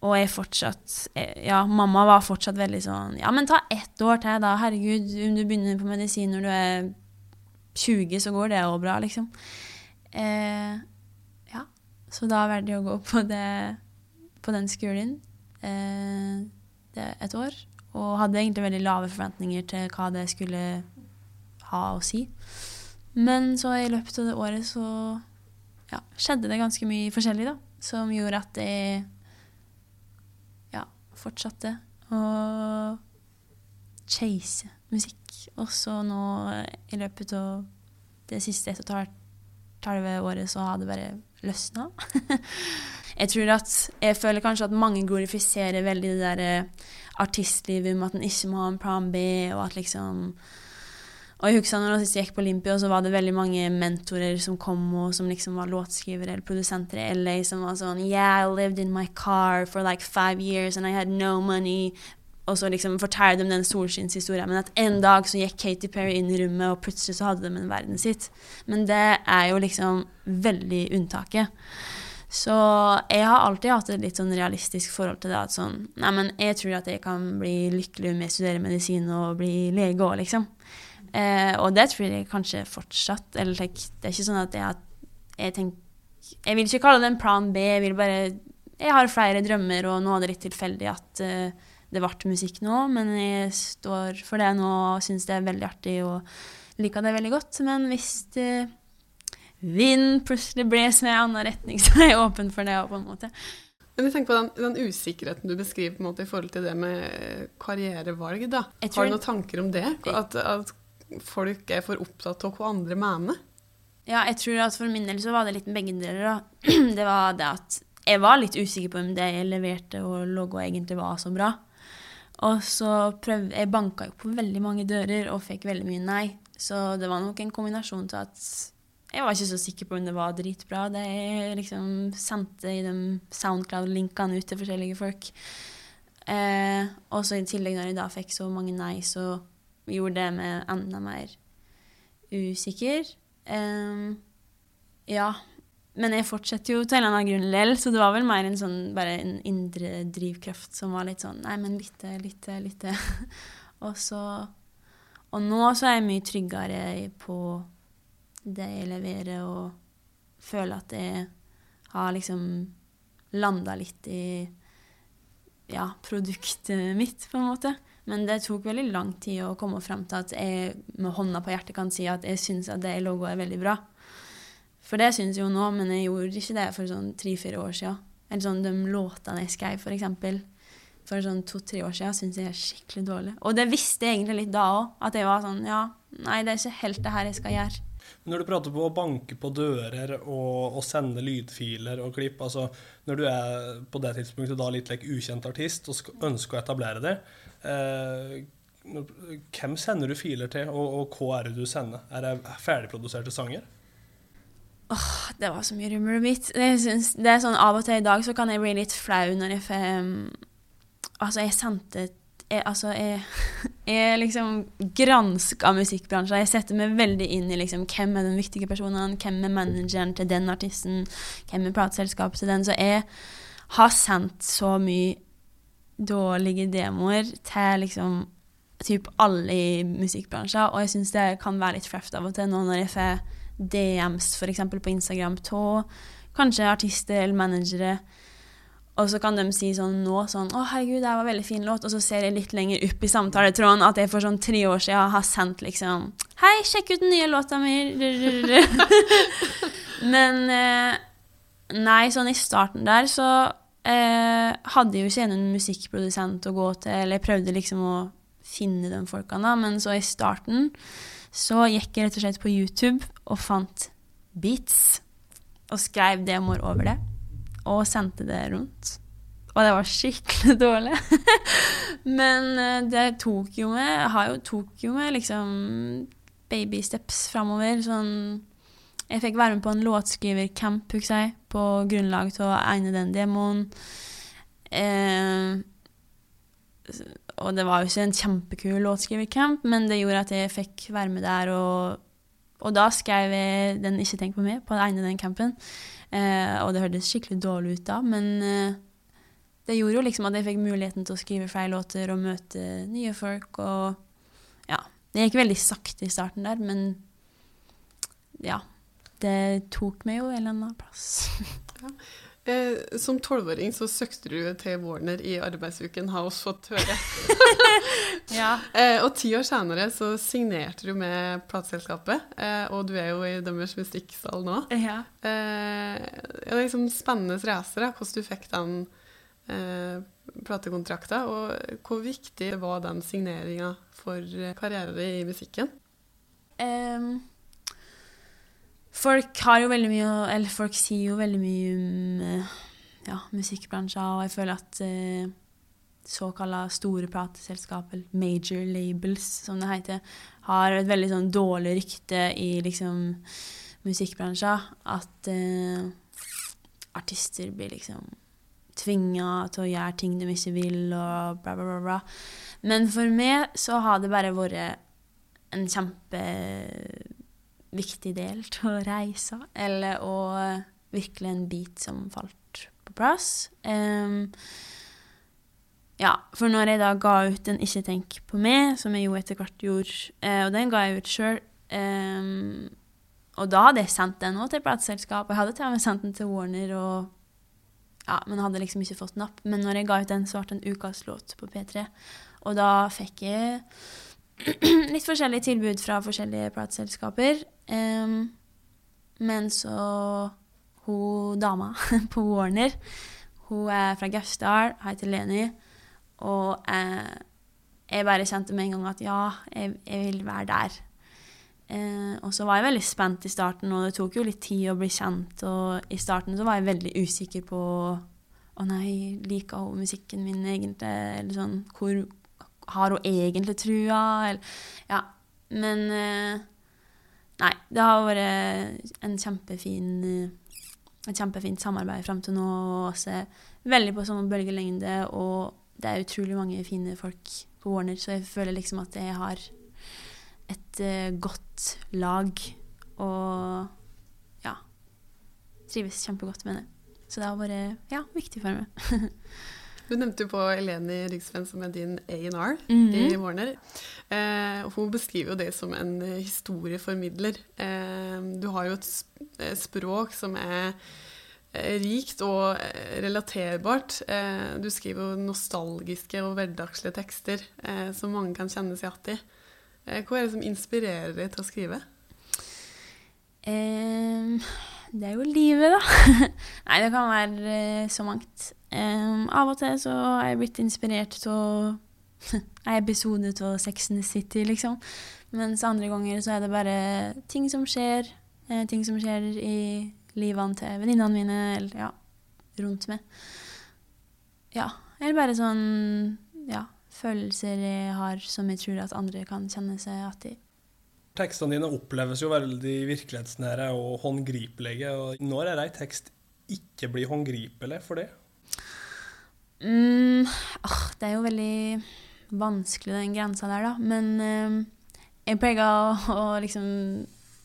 og jeg fortsatt eh, Ja, mamma var fortsatt veldig sånn Ja, men ta ett år til, da. Herregud, om du begynner på medisin når du er 20, så går det òg bra, liksom. Eh, ja. Så da valgte jeg å gå på, det, på den skolen eh, det et år. Og hadde egentlig veldig lave forventninger til hva det skulle ha å si. Men så i løpet av det året så ja, skjedde det ganske mye forskjellig, da. Som gjorde at jeg fortsatte å chase musikk. Og så nå i løpet av det siste ett og et halvt året så har det bare løsna. [LAUGHS] jeg tror at Jeg føler kanskje at mange glorifiserer veldig det der artistlivet med at en ikke må ha en plan B, og at liksom Og jeg husker når jeg gikk på Olympia, så var det veldig mange mentorer som kom, og som liksom var låtskrivere eller produsenter i LA, som var sånn Yeah, I lived in my car for like five years, and I had no money. Og så liksom forteller de den solskinnshistorien. Men at en dag så gikk Katy Perry inn i rommet, og plutselig så hadde de en verden sitt. Men det er jo liksom veldig unntaket. Så jeg har alltid hatt et litt sånn realistisk forhold til det. At sånn Nei, men jeg tror at jeg kan bli lykkelig med å studere medisin og bli lege òg, liksom. Eh, og det tror jeg kanskje fortsatt. Eller det er ikke sånn at jeg, jeg tenker Jeg vil ikke kalle det en plan B, jeg vil bare Jeg har flere drømmer, og nå er det litt tilfeldig at uh, det ble musikk nå, men jeg står for det nå og syns det er veldig artig og liker det veldig godt. Men hvis det vind plutselig ble med en annen retning, [LAUGHS] så er jeg åpen for det òg, på en måte. Men jeg tenker på den, den, usikkerheten du beskriver måte i forhold til det med karrierevalg. da. Har du noen tanker om det? At, at, folk er for opptatt av hva andre mener? Ja, jeg tror at for min del så var det litt begge deler. da. [CLEARS THROAT] Det var det at jeg var litt usikker på om det jeg leverte og logo egentlig var så bra. Og så prøv, Jeg banka jo på veldig mange dører og fikk veldig mye nei. Så det var nok en kombinasjon til at jeg var ikke så sikker på om det var dritbra. Det jeg liksom sendte i de Soundcloud-linkene ut til forskjellige folk. Eh, og så i tillegg, når jeg da fikk så mange nei, så gjorde det meg enda mer usikker. Um, ja. Men jeg fortsetter jo til en eller annen grunn likevel, så det var vel mer en sånn bare en indre drivkraft som var litt sånn Nei, men lite, lite, til. og så Og nå så er jeg mye tryggere på det jeg leverer, og føler at jeg har liksom landa litt i ja, produktet mitt, på en måte. Men det tok veldig lang tid å komme frem til at jeg med hånda på hjertet kan si at jeg syns at det logoet er veldig bra. For det syns jeg jo nå, men jeg gjorde ikke det for sånn tre-fire år siden. Eller sånn de låtene jeg skrev, for eksempel. For sånn to-tre år siden syns jeg er skikkelig dårlig. Og det visste jeg egentlig litt da òg. At jeg var sånn Ja, nei, det er ikke helt det her jeg skal gjøre. Når du prater på å banke på dører og, og sende lydfiler og klipp altså Når du er på det tidspunktet da litt like, ukjent artist og ønsker å etablere det, eh, hvem sender du filer til, og, og, hva er det du sender? Er det ferdigproduserte sanger? Åh, det var så mye rummeret mitt. Synes, det er sånn Av og til i dag så kan jeg bli litt flau når jeg får Altså, jeg sendte jeg, altså, jeg, [LAUGHS] jeg liksom granska musikkbransjen. Jeg setter meg veldig inn i liksom, hvem er den viktige personen, hvem er manageren til den artisten, hvem er plateselskapet til den. Så jeg har sendt så mye dårlige demoer til liksom typ alle i musikkbransjen, og jeg syns det kan være litt flaut av og til nå når jeg får DMs f.eks. på Instagram av kanskje artister eller managere og så kan de si sånn nå sånn 'Å, herregud, det var en veldig fin låt.' Og så ser jeg litt lenger opp i samtaletråden at jeg for sånn tre år siden har sendt liksom 'Hei, sjekk ut den nye låta mi.' [LAUGHS] [LAUGHS] Men eh, nei, sånn i starten der så eh, hadde jo ikke en musikkprodusent å gå til, eller prøvde liksom å finne de folkene, men så i starten så gikk jeg rett og slett på YouTube og fant beats og skrev demoer over det og sendte det rundt. Og det var skikkelig [LAUGHS] dårlig. Men eh, det tok jo med har jo, tok jo med liksom baby steps framover. Sånn Jeg fikk være med på en låtskrivercamp, jeg, på grunnlag av å egne den demoen. Eh, og det var jo ikke en kjempekul låtskrivercamp, men det gjorde at jeg fikk være med der. Og, og da skrev jeg den 'Ikke tenk på meg' på den ene den campen. Eh, og det hørtes skikkelig dårlig ut da, men eh, det gjorde jo liksom at jeg fikk muligheten til å skrive flere låter og møte nye folk. Og ja. Det gikk veldig sakte i starten der, men ja. Det tok meg jo en eller annen plass. ja. Eh, som tolvåring så søkte du til Warner i arbeidsuken, har også fått høre. [LAUGHS] ja. eh, og ti år senere så signerte du med plateselskapet, eh, og du er jo i deres musikksal nå. Ja. Eh, det er liksom spennende racer, hvordan du fikk den eh, platekontrakta, og hvor viktig var den signeringa for karrieren i musikken? Um Folk har jo veldig mye Eller folk sier jo veldig mye om ja, musikkbransjen, og jeg føler at eh, såkalla store plateselskap, eller major labels, som det heter, har et veldig sånn dårlig rykte i liksom musikkbransjen. At eh, artister blir liksom tvinga til å gjøre ting de ikke vil, og bla, bla, bla. bla. Men for meg så har det bare vært en kjempeviktig del å reise, eller å virkelig en bit som falt på plass. Um, ja, for når jeg da ga ut den 'Ikke tenk på meg', som jeg jo etter hvert gjorde, eh, og den ga jeg ut sjøl um, Og da hadde jeg sendt den òg til plateselskap, jeg hadde til og med sendt den til Warner, og, ja, men hadde liksom ikke fått napp. Men når jeg ga ut den, så ble det en ukas låt på P3. Og da fikk jeg [CLEARS THROAT] litt forskjellige tilbud fra forskjellige plateselskaper. Um, men så Hun dama [LAUGHS] på Warner, hun er fra Gausdal, heter Leni. Og eh, jeg bare kjente med en gang at ja, jeg, jeg vil være der. Eh, og så var jeg veldig spent i starten, og det tok jo litt tid å bli kjent. Og i starten så var jeg veldig usikker på Å nei, liker hun musikken min egentlig? Eller sånn Hvor har hun egentlig trua? Eller, ja. Men eh, Nei, det har vært en kjempefin et kjempefint samarbeid fram til nå. Og også veldig på samme bølgelengde. Og det er utrolig mange fine folk på Warner, så jeg føler liksom at jeg har et uh, godt lag. Og ja trives kjempegodt med det. Så det har vært ja, viktig for meg. [LAUGHS] Du nevnte jo på Eleni Rygsven, som er din A&R mm -hmm. i mhm. Warner. Eh, hun beskriver jo det som en historieformidler. Eh, du har jo et eh, språk som er Eh, rikt og eh, relaterbart. Eh, du skriver jo nostalgiske og hverdagslige tekster som mange kan kjenne seg igjen i. Hva er det som inspirerer deg til å skrive? Det er jo livet, da. [LAUGHS] Nei, det kan være så mangt. Um, av og til så har jeg blitt inspirert av en episode av Sex and the City, liksom. Mens andre ganger så er det bare ting som skjer. ting som skjer i livene til venninnene mine, eller ja, rundt meg. Ja. Eller bare sånn ja, følelser jeg har som jeg tror at andre kan kjenne seg igjen i. Tekstene dine oppleves jo veldig virkelighetsnære og håndgripelige. og Når er ei tekst ikke blir håndgripelig for det? Mm, åh, det er jo veldig vanskelig, den grensa der, da. Men eh, jeg pleier å, å liksom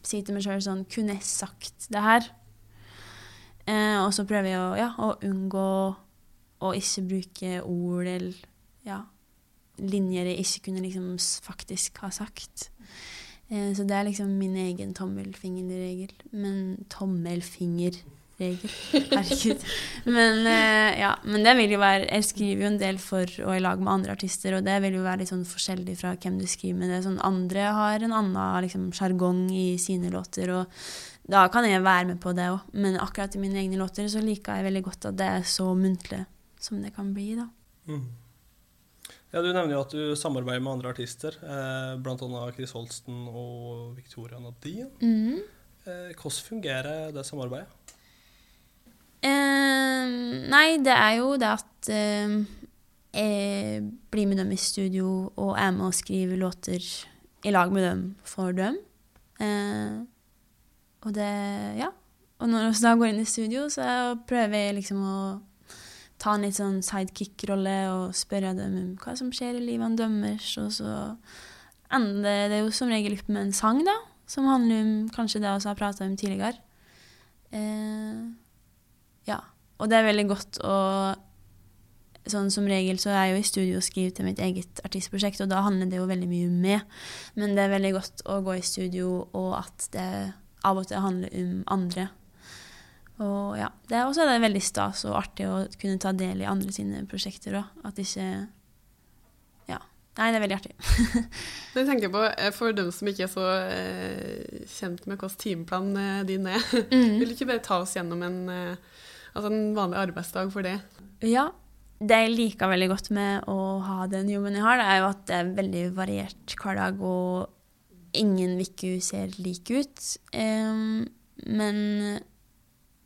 si til meg sjøl sånn Kunne jeg sagt det her? Eh, og så prøver jeg å, ja, å, unngå å ikke bruke ord eller ja, linjer jeg ikke kunne liksom faktisk ha sagt. Eh, så det er liksom min egen tommelfingerregel. Men tommelfingerregel Herregud. Men, eh, ja, men det vil jo være Jeg skriver jo en del for og i lag med andre artister, og det vil jo være litt sånn forskjellig fra hvem du skriver med. det. Sånn, andre har en annen sjargong liksom, i sine låter. og da kan jeg være med på det òg. Men akkurat i mine egne låter så liker jeg veldig godt at det er så muntlig som det kan bli. da. Mm. Ja, Du nevner jo at du samarbeider med andre artister, eh, bl.a. Chris Holsten og Victoria Nadine. Mm. Eh, hvordan fungerer det samarbeidet? Eh, nei, det er jo det at eh, jeg blir med dem i studio og er med og skriver låter i lag med dem for dem. Eh, og det Ja. Og når vi da går inn i studio, så prøver jeg liksom å ta en litt sånn sidekick-rolle og spørre dem om hva som skjer i livet deres. Og så ender det jo som regel opp med en sang, da, som handler om kanskje det vi har prata om tidligere. Eh. Og det er veldig godt å Sånn Som regel så er jeg jo i studio og skriver til mitt eget artistprosjekt, og da handler det jo veldig mye om meg. Men det er veldig godt å gå i studio, og at det av og til handler om andre. Og ja, det er også det veldig stas og artig å kunne ta del i andre sine prosjekter òg. At ikke Ja. Nei, det er veldig artig. [LAUGHS] jeg tenker på, eh, For dem som ikke er så eh, kjent med hvordan timeplan eh, din er, mm. vil du ikke bare ta oss gjennom en, eh, altså en vanlig arbeidsdag for det? Ja. Det jeg liker veldig godt med å ha den jobben jeg har, det er jo at det er veldig variert hverdag. og ingen uker ser like ut. Um, men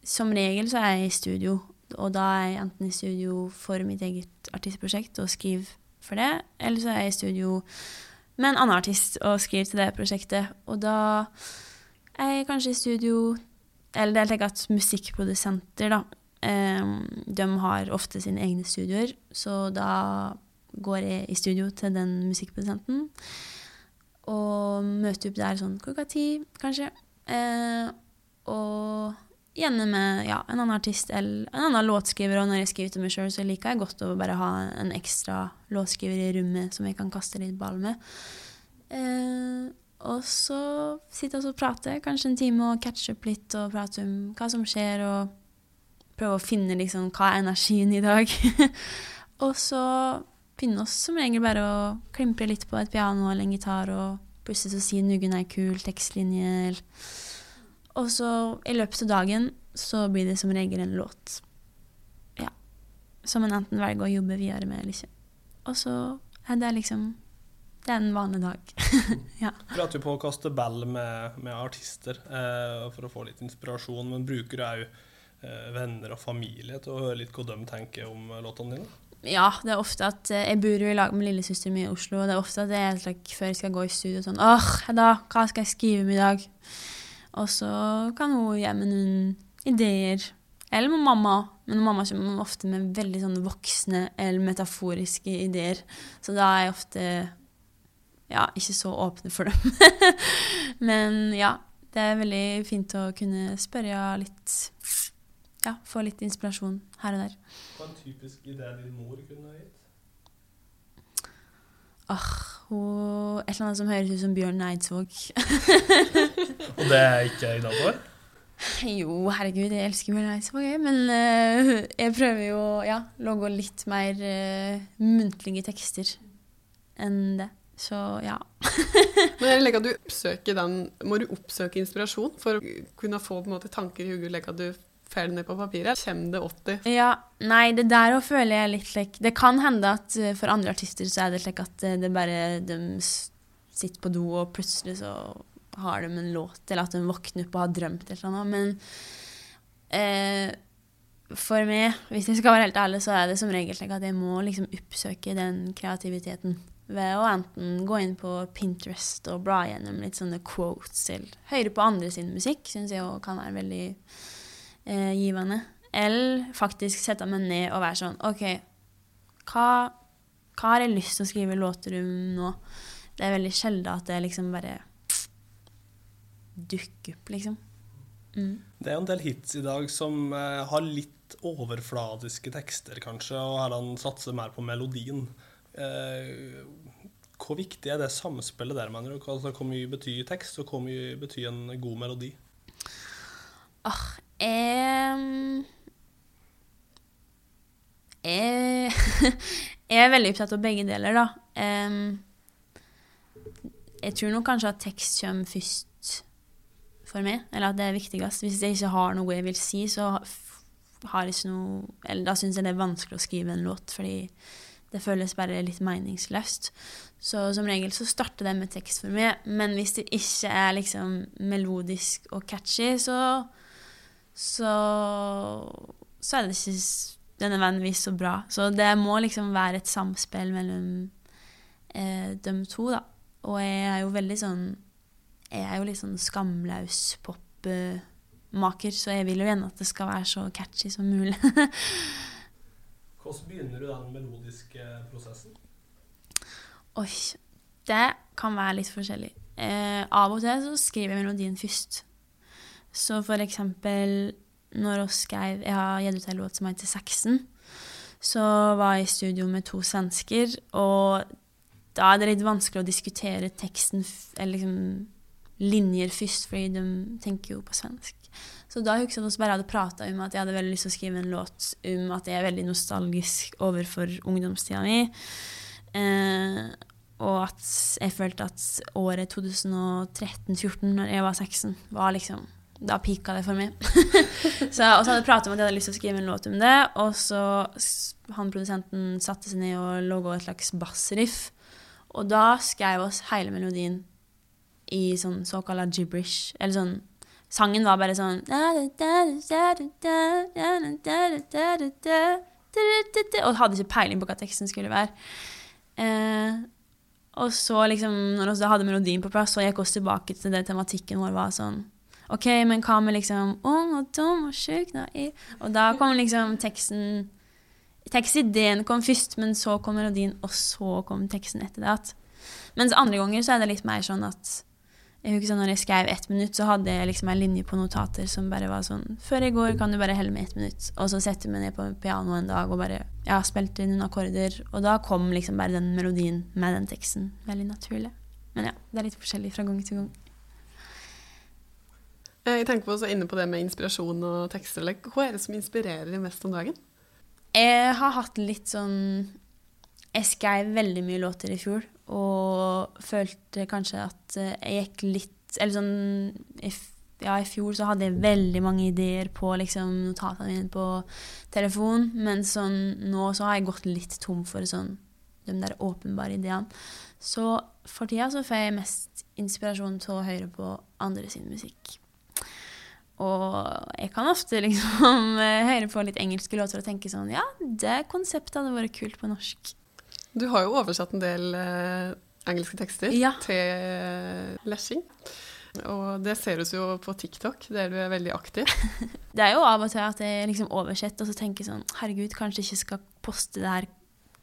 som regel så er jeg i studio Og da er jeg enten i studio for mitt eget artistprosjekt og skriver for det, eller så er jeg i studio med en annen artist og skriver til det prosjektet. Og da er jeg kanskje i studio Eller det er at musikkprodusenter, da, de har ofte sine egne studioer, så da går jeg i studio til den musikkprodusenten og møter opp der sånn klokka ti, kanskje. Eh, og gjerne med ja, en annen artist eller en annen låtskriver. Og når jeg skriver til meg sjøl, så liker jeg godt å bare ha en ekstra låtskriver i rommet som jeg kan kaste litt ball med. Eh, og så sitte og prater, kanskje en time, og catche opp litt og prate om hva som skjer, og prøve å finne liksom hva er energien i dag. [LAUGHS] og så finne oss som regel bare å klimpre litt på et piano eller en gitar, og plutselig så si 'Nuggen er kul tekstlinjer. og så i løpet av dagen så blir det som regel en låt. Ja. Som en enten velger å jobbe videre med eller ikke. Og så er det liksom Det er en vanlig dag. [LAUGHS] ja. Du prater jo på å kaste ball med, med artister eh, for å få litt inspirasjon, men bruker du òg venner og familie til å høre litt hva de tenker om låtene dine? Ja, det er ofte at eh, Jeg bor jo i lag med lillesøsteren min i Oslo, og det er ofte at jeg like, før jeg skal gå i studio sånn åh, da, hva skal jeg skrive om i dag? Og så kan hun gi meg noen ideer. Eller med mamma. Men mamma kommer ofte med veldig sånne voksne eller metaforiske ideer. Så da er jeg ofte ja, ikke så åpne for dem. [LAUGHS] Men ja, det er veldig fint å kunne spørre litt Ja, få litt inspirasjon her og der. Hva er en typisk idé din mor kunne gitt? Ah, hun, et eller annet som høres ut som Bjørn Eidsvåg. [LAUGHS] Og det er ikke innafor? Jo, herregud, jeg elsker Bjørn Eidsvåg, jeg. Men uh, jeg prøver jo å ja, logge litt mer uh, muntlige tekster enn det. Så ja. [LAUGHS] Men jeg legger at du oppsøker den, Må du oppsøke inspirasjon for å kunne få på en måte, tanker i hodet? Det ned på papiret? Kommer det 80? Ja, nei, det der òg føler jeg litt slik Det kan hende at uh, for andre artister så er det slik at uh, det bare de sitter på do, og plutselig så har de en låt, eller at de våkner opp og har drømt eller noe. Men eh, for meg, hvis jeg skal være helt ærlig, så er det som regel slik at jeg må liksom oppsøke den kreativiteten ved å enten gå inn på Pinterest og bla gjennom litt sånne quotes eller høre på andre sin musikk, syns jeg òg kan være veldig eh, givende. Eller faktisk sette meg ned og være sånn OK, hva, hva har jeg lyst til å skrive låter om nå? Det er veldig sjelden at det liksom bare dukker opp, liksom. Mm. Det er jo en del hits i dag som eh, har litt overfladiske tekster, kanskje, og her han satser mer på melodien. Eh, hvor viktig er det samspillet der, mener du? Altså, hvor mye betyr tekst, og hvor mye betyr en god melodi? Ah, jeg, [LAUGHS] jeg, jeg er veldig opptatt av begge deler, da. Jeg tror nok kanskje at tekst kommer først for meg, eller at det er viktigst. Hvis jeg ikke har noe jeg vil si, så har jeg ikke noe Eller da syns jeg det er vanskelig å skrive en låt, fordi det føles bare litt meningsløst. Så som regel så starter det med tekst for meg, men hvis det ikke er liksom melodisk og catchy, så så, så er det ikke nødvendigvis så bra. Så det må liksom være et samspill mellom eh, de to, da. Og jeg er jo veldig sånn Jeg er jo litt sånn skamlaus popmaker, så jeg vil jo gjerne at det skal være så catchy som mulig. [LAUGHS] Hvordan begynner du den melodiske prosessen? Oi, det kan være litt forskjellig. Eh, av og til så skriver jeg melodien først. Så for eksempel når vi skrev Jeg har gitt ut en låt som heter 'Sexen'. Så var jeg i studio med to svensker, og da er det litt vanskelig å diskutere teksten, eller liksom linjer først, fordi de tenker jo på svensk. Så da husker jeg at vi bare hadde prata om at jeg hadde veldig lyst til å skrive en låt om at jeg er veldig nostalgisk overfor ungdomstida mi. Eh, og at jeg følte at året 2013-2014, når jeg var 16, var liksom Da pika det for meg. så, og så hadde jeg pratet om at jeg hadde lyst til å skrive en låt om det, og så han produsenten satte seg ned og laga et slags bassriff. Og da skrev oss hele melodien i sånn såkalla gibberish, eller sånn sangen var bare sånn Og hadde ikke peiling på hva teksten skulle være. Eh, og så liksom, når vi hadde melodien på plass, så gikk vi tilbake til det tematikken vår var sånn OK, men hva med liksom Ung og dum og sjuk Og da kom liksom teksten Tekstideen kom først, men så kom melodien, og så kom teksten etter det. Mens andre ganger så er det litt mer sånn at jeg husker sånn, når jeg skrev ett minutt, så hadde jeg liksom en linje på notater som bare var sånn Før i går kan du bare helle med ett minutt. Og så setter jeg meg ned på piano en dag og bare ja, spilte inn noen akkorder. Og da kom liksom bare den melodien med den teksten. Veldig naturlig. Men ja, det er litt forskjellig fra gang til gang. Eh, jeg tenker på også inne på det med inspirasjon og tekster. Hva er det som inspirerer deg mest om dagen? Jeg har hatt litt sånn Jeg skrev veldig mye låter i fjor, og følte kanskje at eh, jeg gikk litt Eller sånn Ja, i fjor så hadde jeg veldig mange ideer på liksom, notatene mine på telefon, men sånn nå så har jeg gått litt tom for sånn de der åpenbare ideene. Så for tida så får jeg mest inspirasjon til å høre på andre sin musikk. Og jeg kan ofte liksom [LAUGHS] høre på litt engelske låter og tenke sånn Ja, det konseptet hadde vært kult på norsk. Du har jo oversatt en del eh, engelske tekster Ja. til lesing. Og det ser oss jo på TikTok, der du er veldig aktiv. [LAUGHS] Det er jo av og til at jeg liksom oversetter og så tenker sånn Herregud, kanskje jeg ikke skal poste det her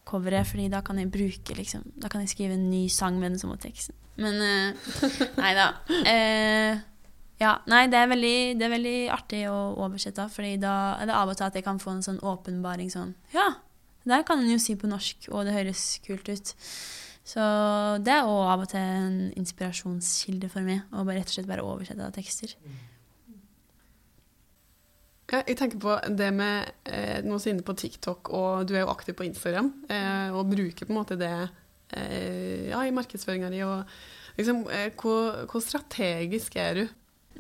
coveret, fordi da kan jeg bruke liksom Da kan jeg skrive en ny sang med den samme teksten. Men eh, [LAUGHS] nei da. Eh, ja, nei, det er, veldig, det er veldig artig å oversette, fordi da er det av og til at jeg kan få en sånn åpenbaring sånn Ja, det der kan en jo si på norsk, og det høres kult ut. Så det er òg av og til en inspirasjonskilde for meg, å rett og slett bare oversette tekster. Ja, jeg tenker på det med eh, Nå er inne på TikTok, og du er jo aktiv på Instagram. Eh, og bruker på en måte det eh, ja, i markedsføringa di. Liksom, eh, hvor, hvor strategisk er du?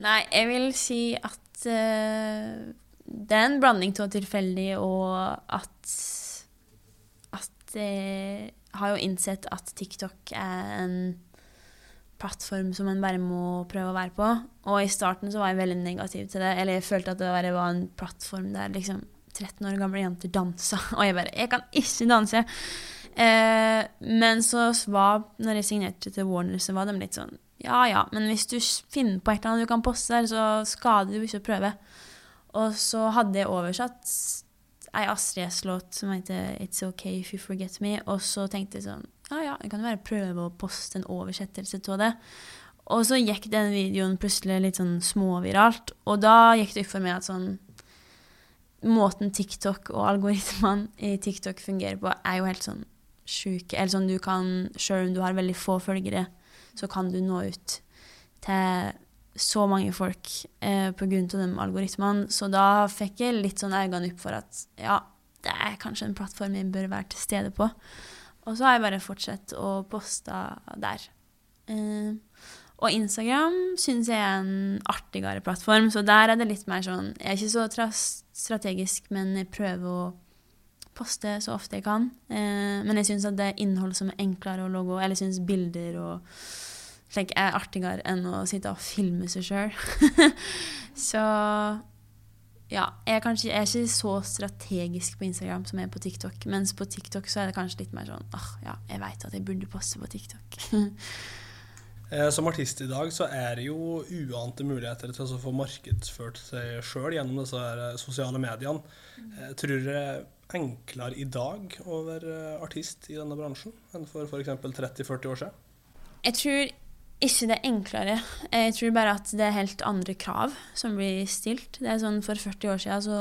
Nei, jeg vil si at uh, det er en blanding av tilfeldig og at At jeg har jo innsett at TikTok er en plattform som man bare må prøve å være på. Og i starten så var jeg veldig negativ til det. Eller jeg følte at det bare var en plattform der liksom 13 år gamle jenter dansa. [LAUGHS] Og jeg bare Jeg kan ikke danse! Eh, men så var, når jeg signerte til Warner, så var de litt sånn Ja ja, men hvis du finner på et eller annet du kan poste der, så skader jo ikke å prøve. Og så hadde jeg oversatt ei Astrid S-låt som heter It's Okay If You Forget Me, og så tenkte jeg sånn Ja ja, jeg kan jo bare prøve å poste en oversettelse av det. Og så gikk den videoen plutselig litt sånn småviralt, og da gikk det opp for meg at sånn Måten TikTok og algoritmene i TikTok fungerer på, er jo helt sånn sjuke. Eller sånn du kan, sjøl om du har veldig få følgere, så kan du nå ut til så mange folk eh, av de algoritmene. Så da fikk jeg litt sånn øynene opp for at ja, det er kanskje en plattform jeg bør være til stede på. Og så har jeg bare fortsatt å poste der. Eh, og Instagram syns jeg er en artigere plattform, så der er det litt mer sånn Jeg er ikke så strategisk, men jeg prøver å poste så ofte jeg kan. Eh, men jeg syns at det er innhold som er enklere å logge, eller syns bilder og slik er artigere enn å sitte og filme seg sjøl. [LAUGHS] så ja, jeg er kanskje jeg er ikke så strategisk på Instagram som jeg er på TikTok. Mens på TikTok så er det kanskje litt mer sånn åh, ja, jeg veit at jeg burde passe på TikTok. [LAUGHS] Eh, Som artist i dag så er det jo uante muligheter til å få markedsført seg sjøl gjennom disse eh, sosiale mediene. Jeg Tror du det er enklere i dag å være artist i denne bransjen enn for f.eks. 30-40 år siden? Jeg tror ikke det er enklere. Jeg tror bare at det er helt andre krav som blir stilt. Det er sånn For 40 år siden så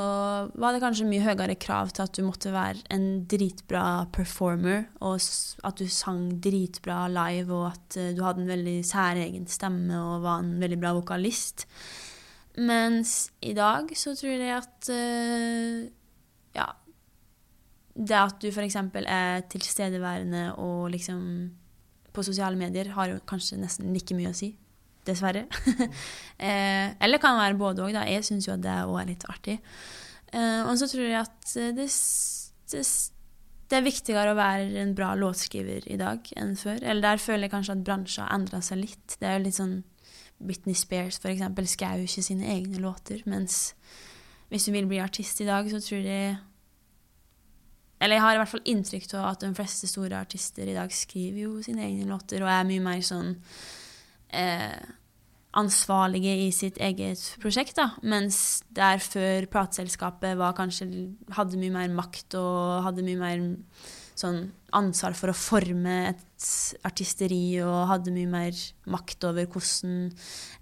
var det kanskje mye høyere krav til at du måtte være en dritbra performer, og at du sang dritbra live, og at eh, du hadde en veldig særegen stemme og var en veldig bra vokalist. Mens i dag så tror jeg at eh, ja Det at du f.eks. er tilstedeværende og liksom på sosiale medier har jo kanskje nesten like mye å si. Dessverre. [LAUGHS] eh, eller kan være både òg, da. Jeg syns jo at det òg er litt artig. Eh, og så tror jeg at eh, det, det, det er viktigere å være en bra låtskriver i dag enn før. Eller der føler jeg kanskje at bransjen har endra seg litt. Det er jo litt sånn Britney Spears for eksempel skrev jo ikke sine egne låter, mens hvis du vil bli artist i dag, så tror jeg Eller jeg har i hvert fall inntrykk av at de fleste store artister i dag skriver jo sine egne låter og er mye mer sånn eh, ansvarlige i sitt eget prosjekt, da. Mens der før plateselskapet kanskje hadde mye mer makt og hadde mye mer sånn ansvar for å forme et artisteri og hadde mye mer makt over hvordan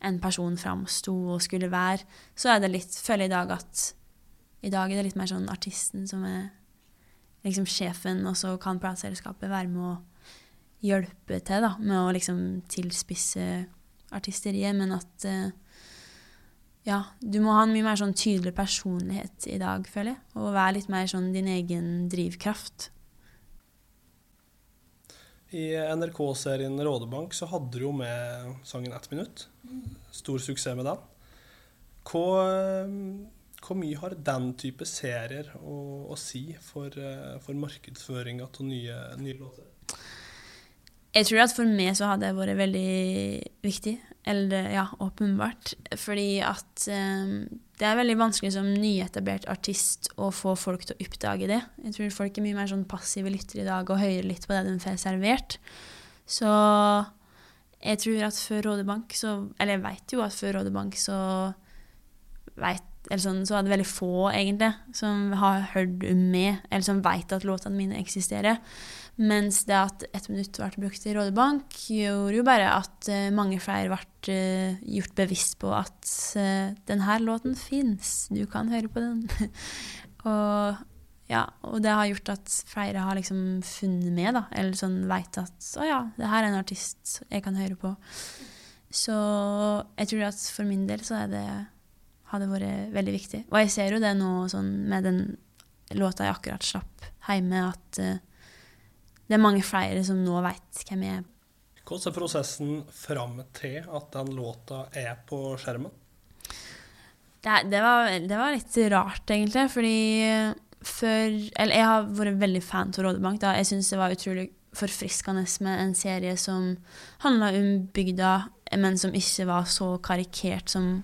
en person framsto og skulle være, så er det litt Føler jeg i dag at i dag er det litt mer sånn artisten som er liksom sjefen, og så kan plateselskapet være med å hjelpe til da, med å liksom tilspisse artisteriet, men at uh, ja, du må ha en mye mer sånn tydelig personlighet i dag, føler jeg. Og være litt mer sånn din egen drivkraft. I NRK-serien Rådebank så hadde du jo med sangen 'Ett minutt'. Stor suksess med den. Hvor, hvor mye har den type serier å, å si for, for markedsføringa av nye, nye låter? Jeg tror at for meg så hadde det vært veldig viktig. Eller ja, åpenbart. Fordi at um, det er veldig vanskelig som nyetablert artist å få folk til å oppdage det. Jeg tror folk er mye mer sånn passive lyttere i dag og hører litt på det de får servert. Så jeg tror at før Rådebank så Eller jeg vet jo at før Rådebank så vet, eller sånn, så er det veldig få, egentlig, som har hørt med, eller som vet at låtene mine eksisterer. Mens det at ett minutt ble brukt i Rådebank, gjorde jo bare at uh, mange flere ble uh, gjort bevisst på at uh, denne låten fins, du kan høre på den. [LAUGHS] og, ja, og det har gjort at flere har liksom funnet med, da, eller sånn veit at å ja, det her er en artist jeg kan høre på. Så jeg tror at for min del så er det hadde vært veldig viktig. Og jeg ser jo det nå sånn med den låta jeg akkurat slapp hjemme, at uh, det er mange flere som nå veit hvem jeg er. Hvordan er prosessen fram til at den låta er på skjermen? Det, det, var, det var, litt rart, egentlig, fordi før Eller jeg har vært veldig fan av Rådebank. Da. Jeg syns det var utrolig forfriskende med en serie som handla om bygda, men som ikke var så karikert som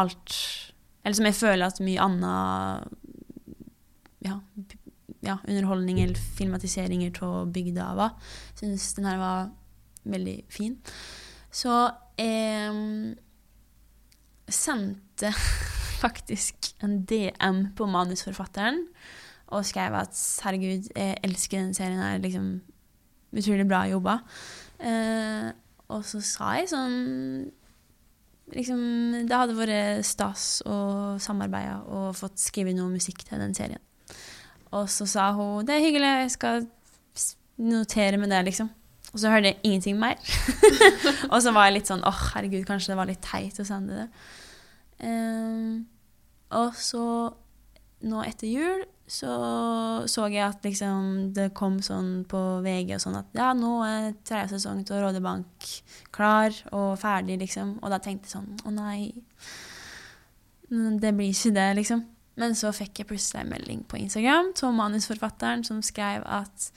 alt Eller som jeg føler at mye annet ja, ja, underholdning eller filmatiseringer av bygda var. Syns den her var veldig fin. Så jeg sendte [LAUGHS] faktisk en DM på manusforfatteren og skrev at herregud, jeg elsker den serien her. liksom Utrolig bra jobba. Eh, og så sa jeg sånn liksom, Det hadde vært stas å samarbeide og fått skrevet noe musikk til den serien. Og så sa hun 'Det er hyggelig, jeg skal notere med det', liksom. Og så hørte jeg ingenting mer. [LAUGHS] og så var jeg litt sånn oh, herregud, kanskje det var litt teit å sende det. Um, og så, nå etter jul, så så jeg at liksom det kom sånn på VG og sånn at ja, nå er tredje sesong til Rådebank klar og ferdig, liksom. Og da tenkte jeg sånn å nei, det blir ikke det, liksom. Men så fikk jeg plutselig en melding på Instagram av manusforfatteren som skrev at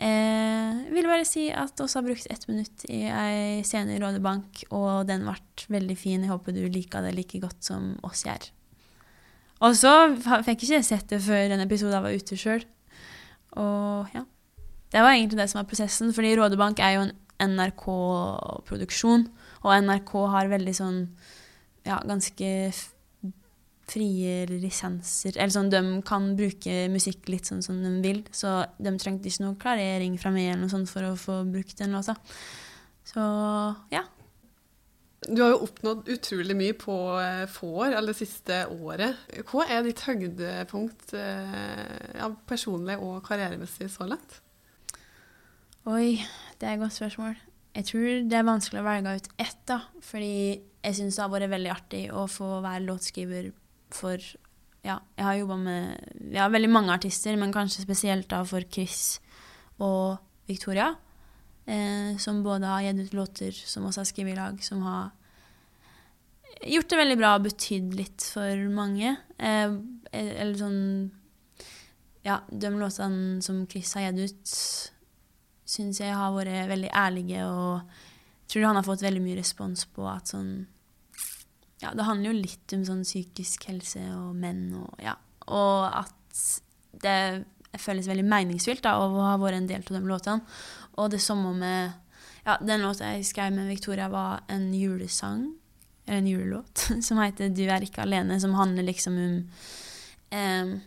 eh, vil bare si at oss har brukt ett minutt i ei scene i Rådebank, og den ble veldig fin. Jeg håper du liker det like godt som oss gjør. Og så fikk jeg ikke sett det før en episode var ute sjøl. Og ja. Det var egentlig det som var prosessen, fordi Rådebank er jo en NRK-produksjon, og NRK har veldig sånn ja, ganske frie lisenser Eller sånn, de kan bruke musikk litt sånn som de vil, så de trengte ikke noe klarering fra meg eller noe sånt for å få brukt den låta. Så ja. Du har jo oppnådd utrolig mye på eh, få år, eller det siste året. Hva er ditt høydepunkt eh, ja, personlig og karrieremessig så langt? Oi, det er et godt spørsmål. Jeg tror det er vanskelig å velge ut ett, da. Fordi jeg syns det har vært veldig artig å få være låtskriver for Ja, jeg har jobba med ja, veldig mange artister, men kanskje spesielt da for Chris og Victoria. Eh, som både har gitt ut låter, som også har skrevet i lag, som har gjort det veldig bra og betydd litt for mange. Eh, eller sånn Ja, de låtene som Chris har gitt ut, syns jeg har vært veldig ærlige og tror han har fått veldig mye respons på at sånn Ja, det handler jo litt om sånn psykisk helse og menn og ja. Og at det føles veldig meningsfylt da, å ha vært en del av de låtene. Og det samme med Ja, den låta jeg skrev med Victoria, var en julesang, eller en julelåt, [LAUGHS] som heter 'Du er ikke alene', som handler liksom om eh,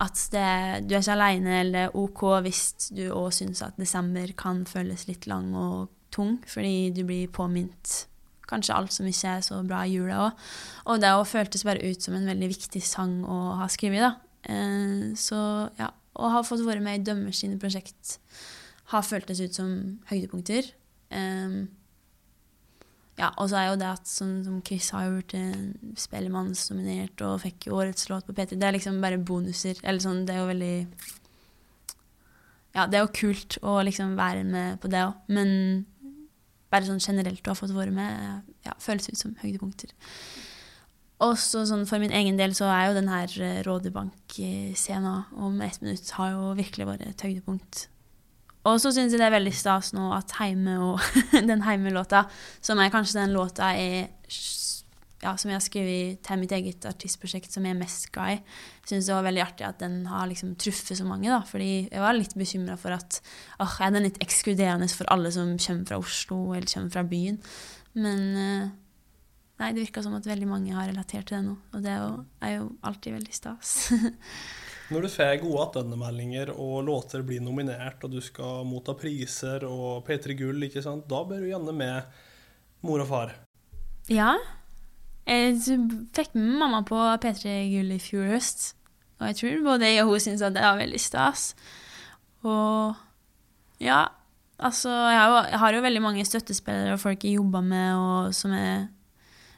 at det, du er ikke alene, eller OK hvis du òg syns at desember kan føles litt lang og tung, fordi du blir påminnet kanskje alt som ikke er så bra i jula òg. Og det òg føltes bare ut som en veldig viktig sang å ha skrevet, da. Eh, så ja, Og har fått være med i Dømmers sine prosjekt har føltes ut som høydepunkter. Um, ja, og så er jo det at sånn som Chris har gjort Spellemannsdominert og fikk årets låt på P3, det er liksom bare bonuser. Eller sånn, det er jo veldig Ja, det er jo kult å liksom være med på det òg, men bare sånn generelt å ha fått være med, ja, føles ut som høydepunkter. Og så sånn for min egen del så er jo den her eh, Rådebank-scenen om ett minutt har jo virkelig vært et høydepunkt og så syns jeg det er veldig stas nå at Heime og [LAUGHS] den Heime-låta, som er kanskje den låta jeg ja, som jeg har skrevet til mitt eget artistprosjekt som jeg er mest glad i, syns det var veldig artig at den har liksom truffet så mange. da, fordi jeg var litt bekymra for at åh, er den litt ekskluderende for alle som kommer fra Oslo eller kommer fra byen. Men eh, nei, det virka som at veldig mange har relatert til det nå, og det er jo, er jo alltid veldig stas. [LAUGHS] Når du får gode tilbakemeldinger og låter blir nominert, og du skal motta priser og P3 Gull, ikke sant, da bør du gjerne med mor og far. Ja. Jeg fikk med mamma på P3 Gull i fjor høst, og jeg tror både jeg og hun syntes at det var veldig stas. Og ja, altså jeg har, jo, jeg har jo veldig mange støttespillere og folk jeg jobber med, og som er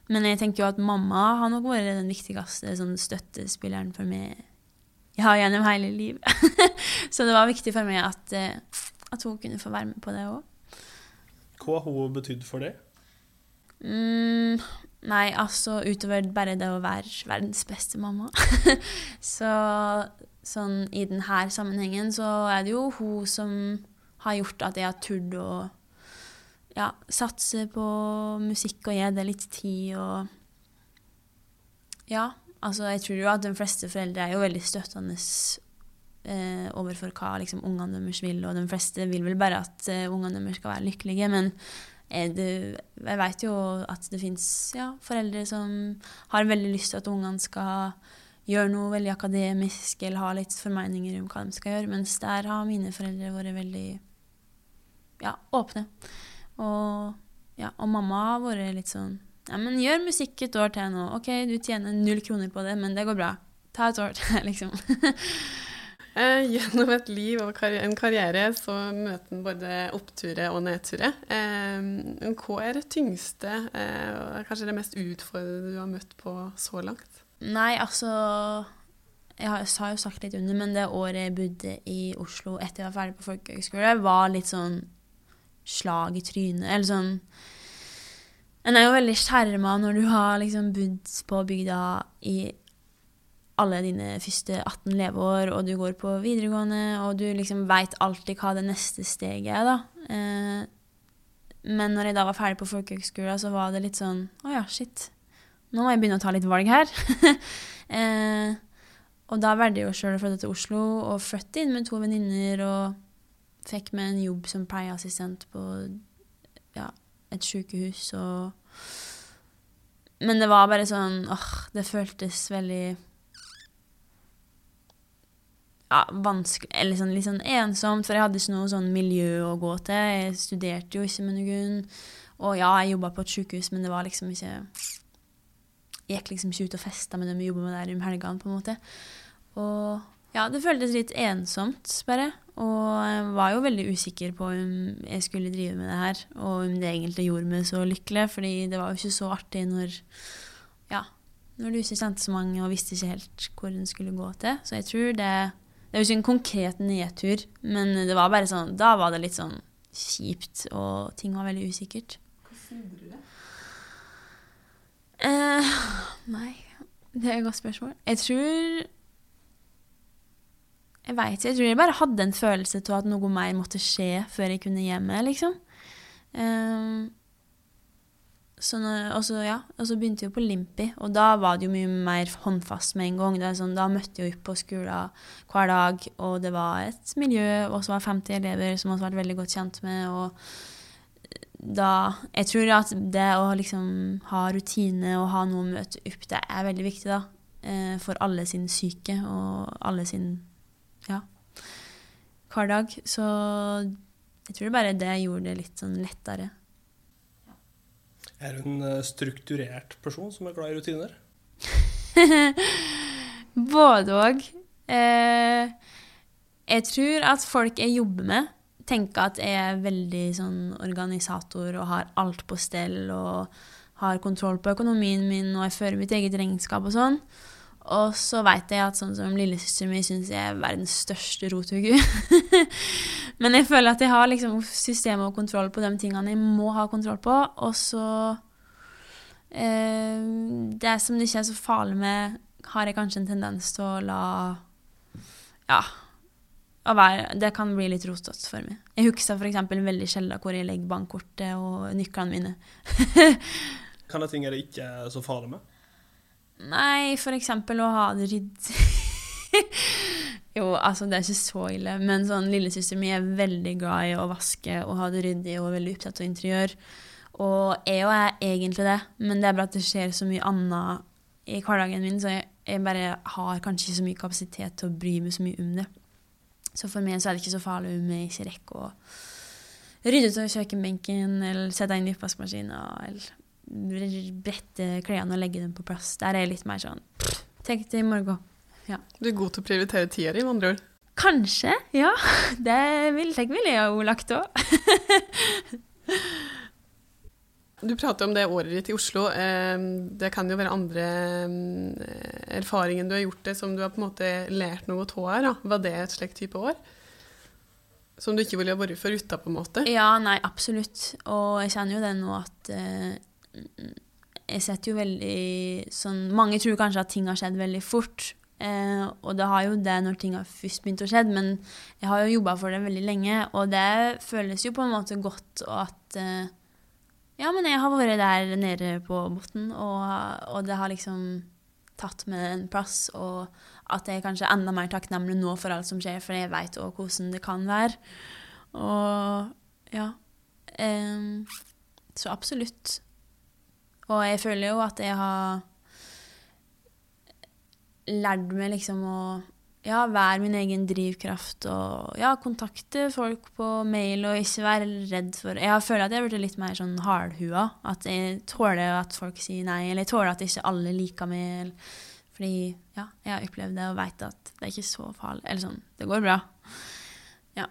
men jeg tenker jo at mamma har nok vært den viktigste sånn, støttespilleren for meg ja, gjennom hele livet. [LAUGHS] så det var viktig for meg at, eh, at, hun kunne få være med på det òg. Hva har hun betydd for deg? Mm, nei, altså utover bare det å være verdens beste mamma. [LAUGHS] så sånn i denne sammenhengen så er det jo hun som har gjort at jeg har turt å ja, satse på musikk og gi det litt tid og Ja, Altså, jeg tror jo at de fleste foreldre er jo veldig støttende eh, overfor hva liksom, ungene deres vil, og de fleste vil vel bare at eh, ungene deres skal være lykkelige. Men det, jeg vet jo at det fins ja, foreldre som har veldig lyst til at ungene skal gjøre noe veldig akademisk eller ha litt formeninger om hva de skal gjøre, mens der har mine foreldre vært veldig ja, åpne. Og, ja, og mamma har vært litt sånn ja, men gjør musikk et år til nå. OK, du tjener null kroner på det, men det går bra. Ta et år til, [LAUGHS] liksom. [LAUGHS] eh, gjennom et liv og karri en karriere så møter en både oppturer og nedturer. Eh, hva er det tyngste, eh, kanskje det mest utfordrende du har møtt på så langt? Nei, altså Jeg har, jeg har jo sagt litt under, men det året jeg bodde i Oslo etter jeg var ferdig på folkehøgskole, var litt sånn slag i trynet. Eller sånn en er jo veldig skjerma når du har liksom bodd på bygda i alle dine første 18 leveår, og du går på videregående, og du liksom veit alltid hva det neste steget er, da. Eh, men når jeg da var ferdig på folkehøgskolen, så var det litt sånn Å ja, shit. Nå må jeg begynne å ta litt valg her. [LAUGHS] eh, og da valgte jeg jo sjøl å flytte til Oslo, og flytte inn med to venninner, og fikk meg en jobb som pleieassistent på ja, et sykehus og Men det var bare sånn åh, det føltes veldig ja, vanskelig Eller sånn, litt sånn ensomt, for jeg hadde ikke noe sånn miljø å gå til. Jeg studerte jo ikke med noen. Og ja, jeg jobba på et sykehus, men det var liksom ikke Jeg gikk liksom ikke ut og festa med dem jeg jobba med der om helgene, på en måte. Og ja, det føltes litt ensomt, bare. Og jeg var jo veldig usikker på om jeg skulle drive med det her, og om det egentlig gjorde meg så lykkelig, fordi det var jo ikke så artig når ja, når du ikke kjente så mange og visste ikke helt hvor den skulle gå til. Så jeg tror det Det er jo ikke en konkret nedtur, men det var bare sånn Da var det litt sånn kjipt, og ting var veldig usikkert. Hvordan gjorde du det? Eh, nei, det er et godt spørsmål. Jeg tror jeg ikke. Jeg tror jeg bare hadde en følelse av at noe mer måtte skje før jeg kunne hjemme, liksom. Um, så når, og, så, ja, og så begynte jeg på Limpi, og da var det jo mye mer håndfast med en gang. Sånn, da møtte jeg opp på skolen hver dag, og det var et miljø, og så var 50 elever som vi vært veldig godt kjent med. og da, Jeg tror at det å liksom ha rutine og ha noe å møte opp, det er veldig viktig da, eh, for alle sin syke og alle sin hverdag. Så jeg tror bare det gjorde det litt sånn lettere. Er du en eh, strukturert person som er glad i rutiner? [LAUGHS] Både òg. Eh, jeg tror at folk jeg jobber med, tenker at jeg er veldig sånn organisator og har alt på stell og har kontroll på økonomien min og jeg fører mitt eget regnskap og sånn. Og så veit jeg at sånn som lillesøsteren min syns jeg er verdens største rothugge. [LAUGHS] Men jeg føler at jeg har liksom system og kontroll på de tingene jeg må ha kontroll på. Og så eh, Det som det ikke er så farlig med, har jeg kanskje en tendens til å la Ja. Å være, det kan bli litt rotete for meg. Jeg husker f.eks. veldig sjelden hvor jeg legger bankkortet og nøklene mine. [LAUGHS] kan det ting er ikke er så farlig med? Nei, for eksempel å ha det ryddig [LAUGHS] Jo, altså, det er ikke så ille, men sånn lillesøster mi er veldig glad i å vaske og ha det ryddig og veldig opptatt av interiør. Og jeg òg er egentlig det, men det er bare at det skjer så mye annet i hverdagen min, så jeg, bare har kanskje ikke så mye kapasitet til å bry meg så mye om det. Så for meg så er det ikke så farlig om jeg ikke rekker å rydde ut av kjøkkenbenken eller sette inn i oppvaskmaskinen eller brette klærne og legge dem på plass. Der er jeg litt mer sånn Tenk til i morgen. Ja. Du er god til å prioritere tida di, med andre ord? Kanskje, ja. [LAUGHS] Det vil, jeg ville jeg jo lagt òg. [LAUGHS] du prater om det året ditt i Oslo. Det kan jo være andre erfaringer du har gjort det, som du har på en måte lært noe av her. Var det et slikt type år? Som du ikke ville vært foruten, på en måte? Ja, nei, absolutt. Og jeg kjenner jo det nå at uh, jeg setter jo veldig sånn Mange tror kanskje at ting har skjedd veldig fort. Eh, og det har jo det når ting har først begynt å skje, men jeg har jo jobba for det veldig lenge, og det føles jo på en måte godt og at eh, Ja, men jeg har vært der nede på bunnen, og, og, det har liksom tatt meg en plass, og at jeg er kanskje enda mer takknemlig nå for alt som skjer, for jeg veit òg hvordan det kan være. Og ja. Eh, så absolutt. Og jeg føler jo at jeg har lært meg liksom å ja, være min egen drivkraft og ja, kontakte folk på mail og ikke være redd for Jeg føler at jeg har blitt litt mer sånn hardhua. At jeg tåler at folk sier nei, eller jeg tåler at ikke alle liker meg. Fordi ja, jeg har opplevd det og veit at det er ikke så farlig. Eller sånn, det går bra. Ja.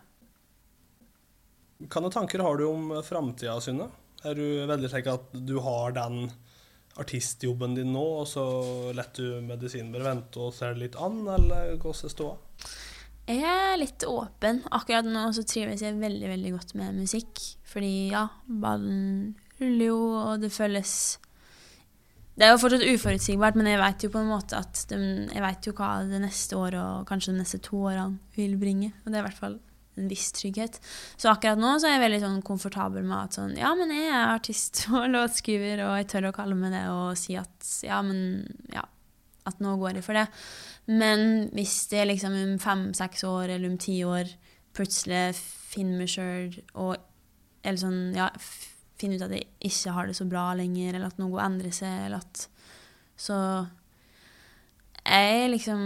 Hvilke tanker har du om framtida, Synne? Er du veldig slik at du har den artistjobben din nå, og så lar du medisinen bare vente og ser litt an, eller hvordan er ståa? Jeg er litt åpen. Akkurat nå så trives jeg veldig veldig godt med musikk. Fordi ja, ballen ruller jo, og det føles Det er jo fortsatt uforutsigbart, men jeg vet jo på en måte at de, jeg vet jo hva det neste året og kanskje de neste to årene vil bringe. Og det er i hvert fall en viss trygghet. Så akkurat nå så er jeg veldig sånn komfortabel med at sånn Ja, men jeg er artist [LAUGHS] og låtskriver, og jeg tør å kalle meg det og si at ja, men ja, at nå går jeg for det. Men hvis det liksom om fem-seks år eller om ti år plutselig finner meg sjøl og Eller sånn, ja, finner ut at jeg ikke har det så bra lenger, eller at noe endrer seg, eller at Så jeg liksom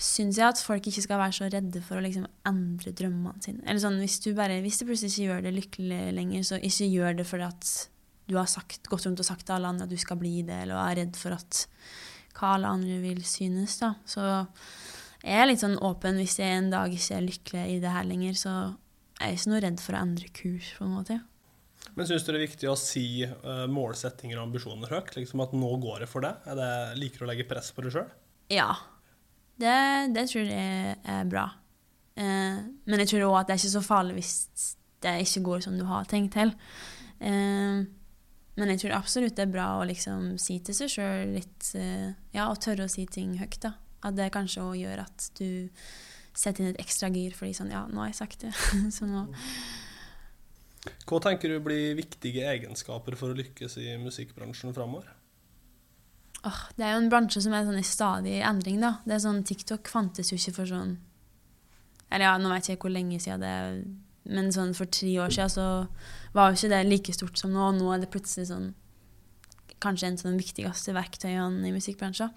syns at folk ikke skal være så redde for å liksom endre drømmene sine. Eller sånn, hvis du, bare, hvis du plutselig ikke gjør det lykkelig lenger, så ikke gjør det fordi at du har sagt, gått rundt og sagt til alle andre at du skal bli det, eller er redd for at hva alle andre vil synes. da. Så jeg er litt sånn åpen hvis jeg en dag ikke er lykkelig i det her lenger, så er jeg ikke noe redd for å endre kurs. på en måte. Men syns du det er viktig å si uh, målsettinger og ambisjoner høyt? Liksom at nå går det for deg? Er det Liker å legge press på deg sjøl? Ja. Det, det, tror jeg er bra. Eh, men jeg tror òg at det er ikke så farlig hvis det ikke går som du har tenkt til. Eh, men jeg tror absolutt det er bra å liksom si til seg sjøl litt eh, Ja, og tørre å si ting høyt, da. At det kanskje òg gjør at du setter inn et ekstra gir fordi sånn Ja, nå har jeg sagt det. [LAUGHS] så nå Hva tenker du blir viktige egenskaper for å lykkes i musikkbransjen framover? Åh, det er jo en bransje som er sånn i stadig endring, da. Det er sånn, TikTok fantes jo ikke for sånn Eller ja, nå vet jeg ikke hvor lenge siden det er, men sånn for tre år siden så var jo ikke det like stort som nå, og nå er det plutselig sånn Kanskje en av de viktigste verktøyene i musikkbransjen.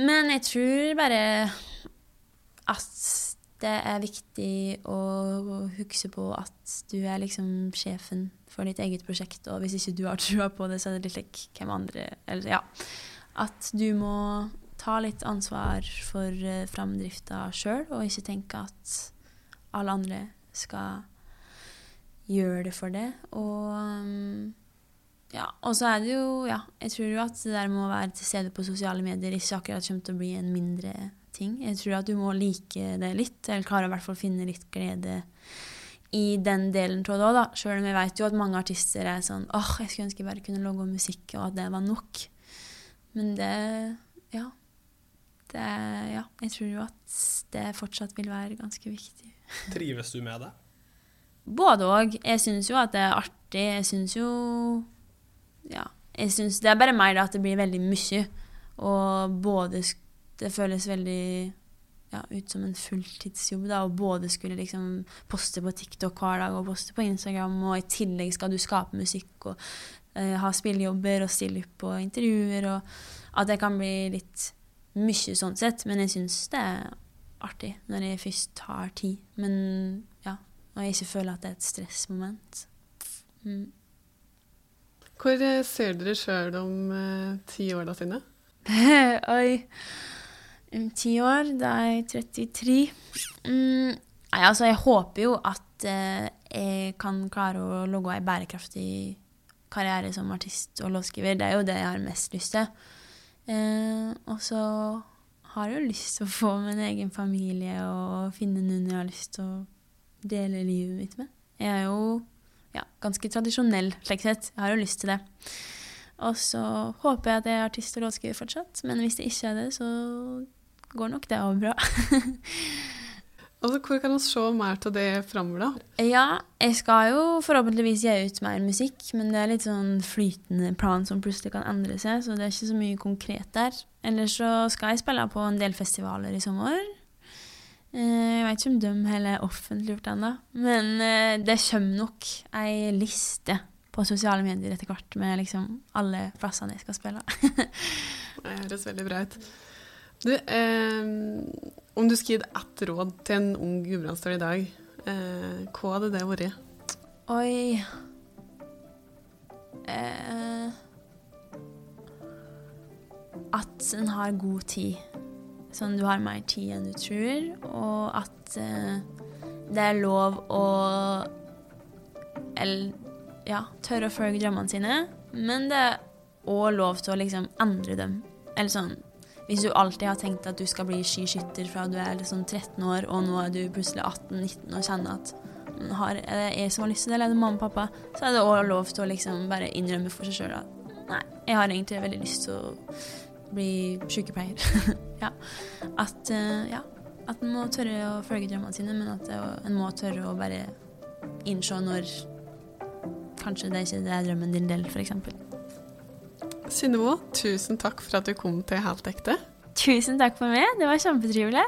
Men jeg tror bare at det er viktig å huske på at du er liksom sjefen for ditt eget prosjekt, og hvis ikke du har [LAUGHS] trua på det, så er det litt like hvem andre Eller ja. At du må ta litt ansvar for uh, framdrifta sjøl, og ikke tenke at alle andre skal gjøre det for det. Og um, ja, og så er det jo Ja, jeg tror jo at det der med å være til stede på sosiale medier ikke akkurat kommer til å bli en mindre ting. Jeg tror at du må like det litt, eller klare i hvert fall finne litt glede i den delen av det òg, da. Sjøl om jeg vet jo at mange artister er sånn åh, jeg skulle ønske jeg bare kunne logge musikk, og at det var nok. Men det Ja. Det Ja, jeg tror jo at det fortsatt vil være ganske viktig. Trives du med det? Både òg. Jeg syns jo at det er artig. Jeg syns jo Ja. Jeg synes, det er bare meg da at det blir veldig mye. Og både Det føles veldig ja, ut som en fulltidsjobb da, og både skulle liksom poste på TikTok hver dag og poste på Instagram, og i tillegg skal du skape musikk og uh, ha spillejobber og stille opp på intervjuer, og at det kan bli litt mye sånn sett. Men jeg syns det er artig når jeg først har tid. Men ja, og jeg ikke føler at det er et stressmoment. Mm. Hvor eh, ser dere sjøl om eh, ti år da, Synne? Oi. Ti år, da er jeg 33. Mm, nei, altså, jeg håper jo at eh, jeg kan klare å logge ei bærekraftig karriere som artist og låtskriver. Det er jo det jeg har mest lyst til. Eh, og så har jeg jo lyst til å få min egen familie og finne noen jeg har lyst til å dele livet mitt med. Jeg er jo ja, ganske tradisjonell slik sett. Jeg har jo lyst til det. Og så håper jeg at jeg er artist og låtskriver fortsatt, men hvis det ikke er det, så går nok det òg bra. [LAUGHS] altså, hvor kan vi se mer til det framover, da? Ja, jeg skal jo forhåpentligvis gi ut mer musikk, men det er litt sånn flytende plan som plutselig kan endre seg, så det er ikke så mye konkret der. Ellers så skal jeg spille på en del festivaler i sommer. Eh, jeg vet ikke om de heller er offentliggjort ennå, men eh, det kommer nok ei liste på sosiale medier etter hvert med liksom alle plassene jeg skal spille. [LAUGHS] det høres veldig bra ut. Du, eh, om du skulle gitt ett råd til en ung gudbrandsdøl i dag, eh, hva hadde det vært? Oi eh, At en har god tid. Sånn du har mer tid enn du tror, og at uh, det er lov å eller, ja, tørre å følge drømmene sine, men det er òg lov til å liksom endre dem. Eller sånn Hvis du alltid har tenkt at du skal bli skiskytter fra du er liksom 13 år, og nå er du plutselig 18-19 og kjenner at har, er det jeg som har lyst til det, eller er det mamma og pappa, så er det òg lov til å liksom bare innrømme for seg sjøl at nei, jeg har egentlig veldig lyst til å bli sykepleier. [LAUGHS] ja. At, uh, ja. at en må tørre å følge drømmene sine, men at en må tørre å bare innse når kanskje det ikke er drømmen din del, f.eks. Synnøve, tusen takk for at du kom til Helt ekte. Tusen takk for meg. Det var kjempetrivelig.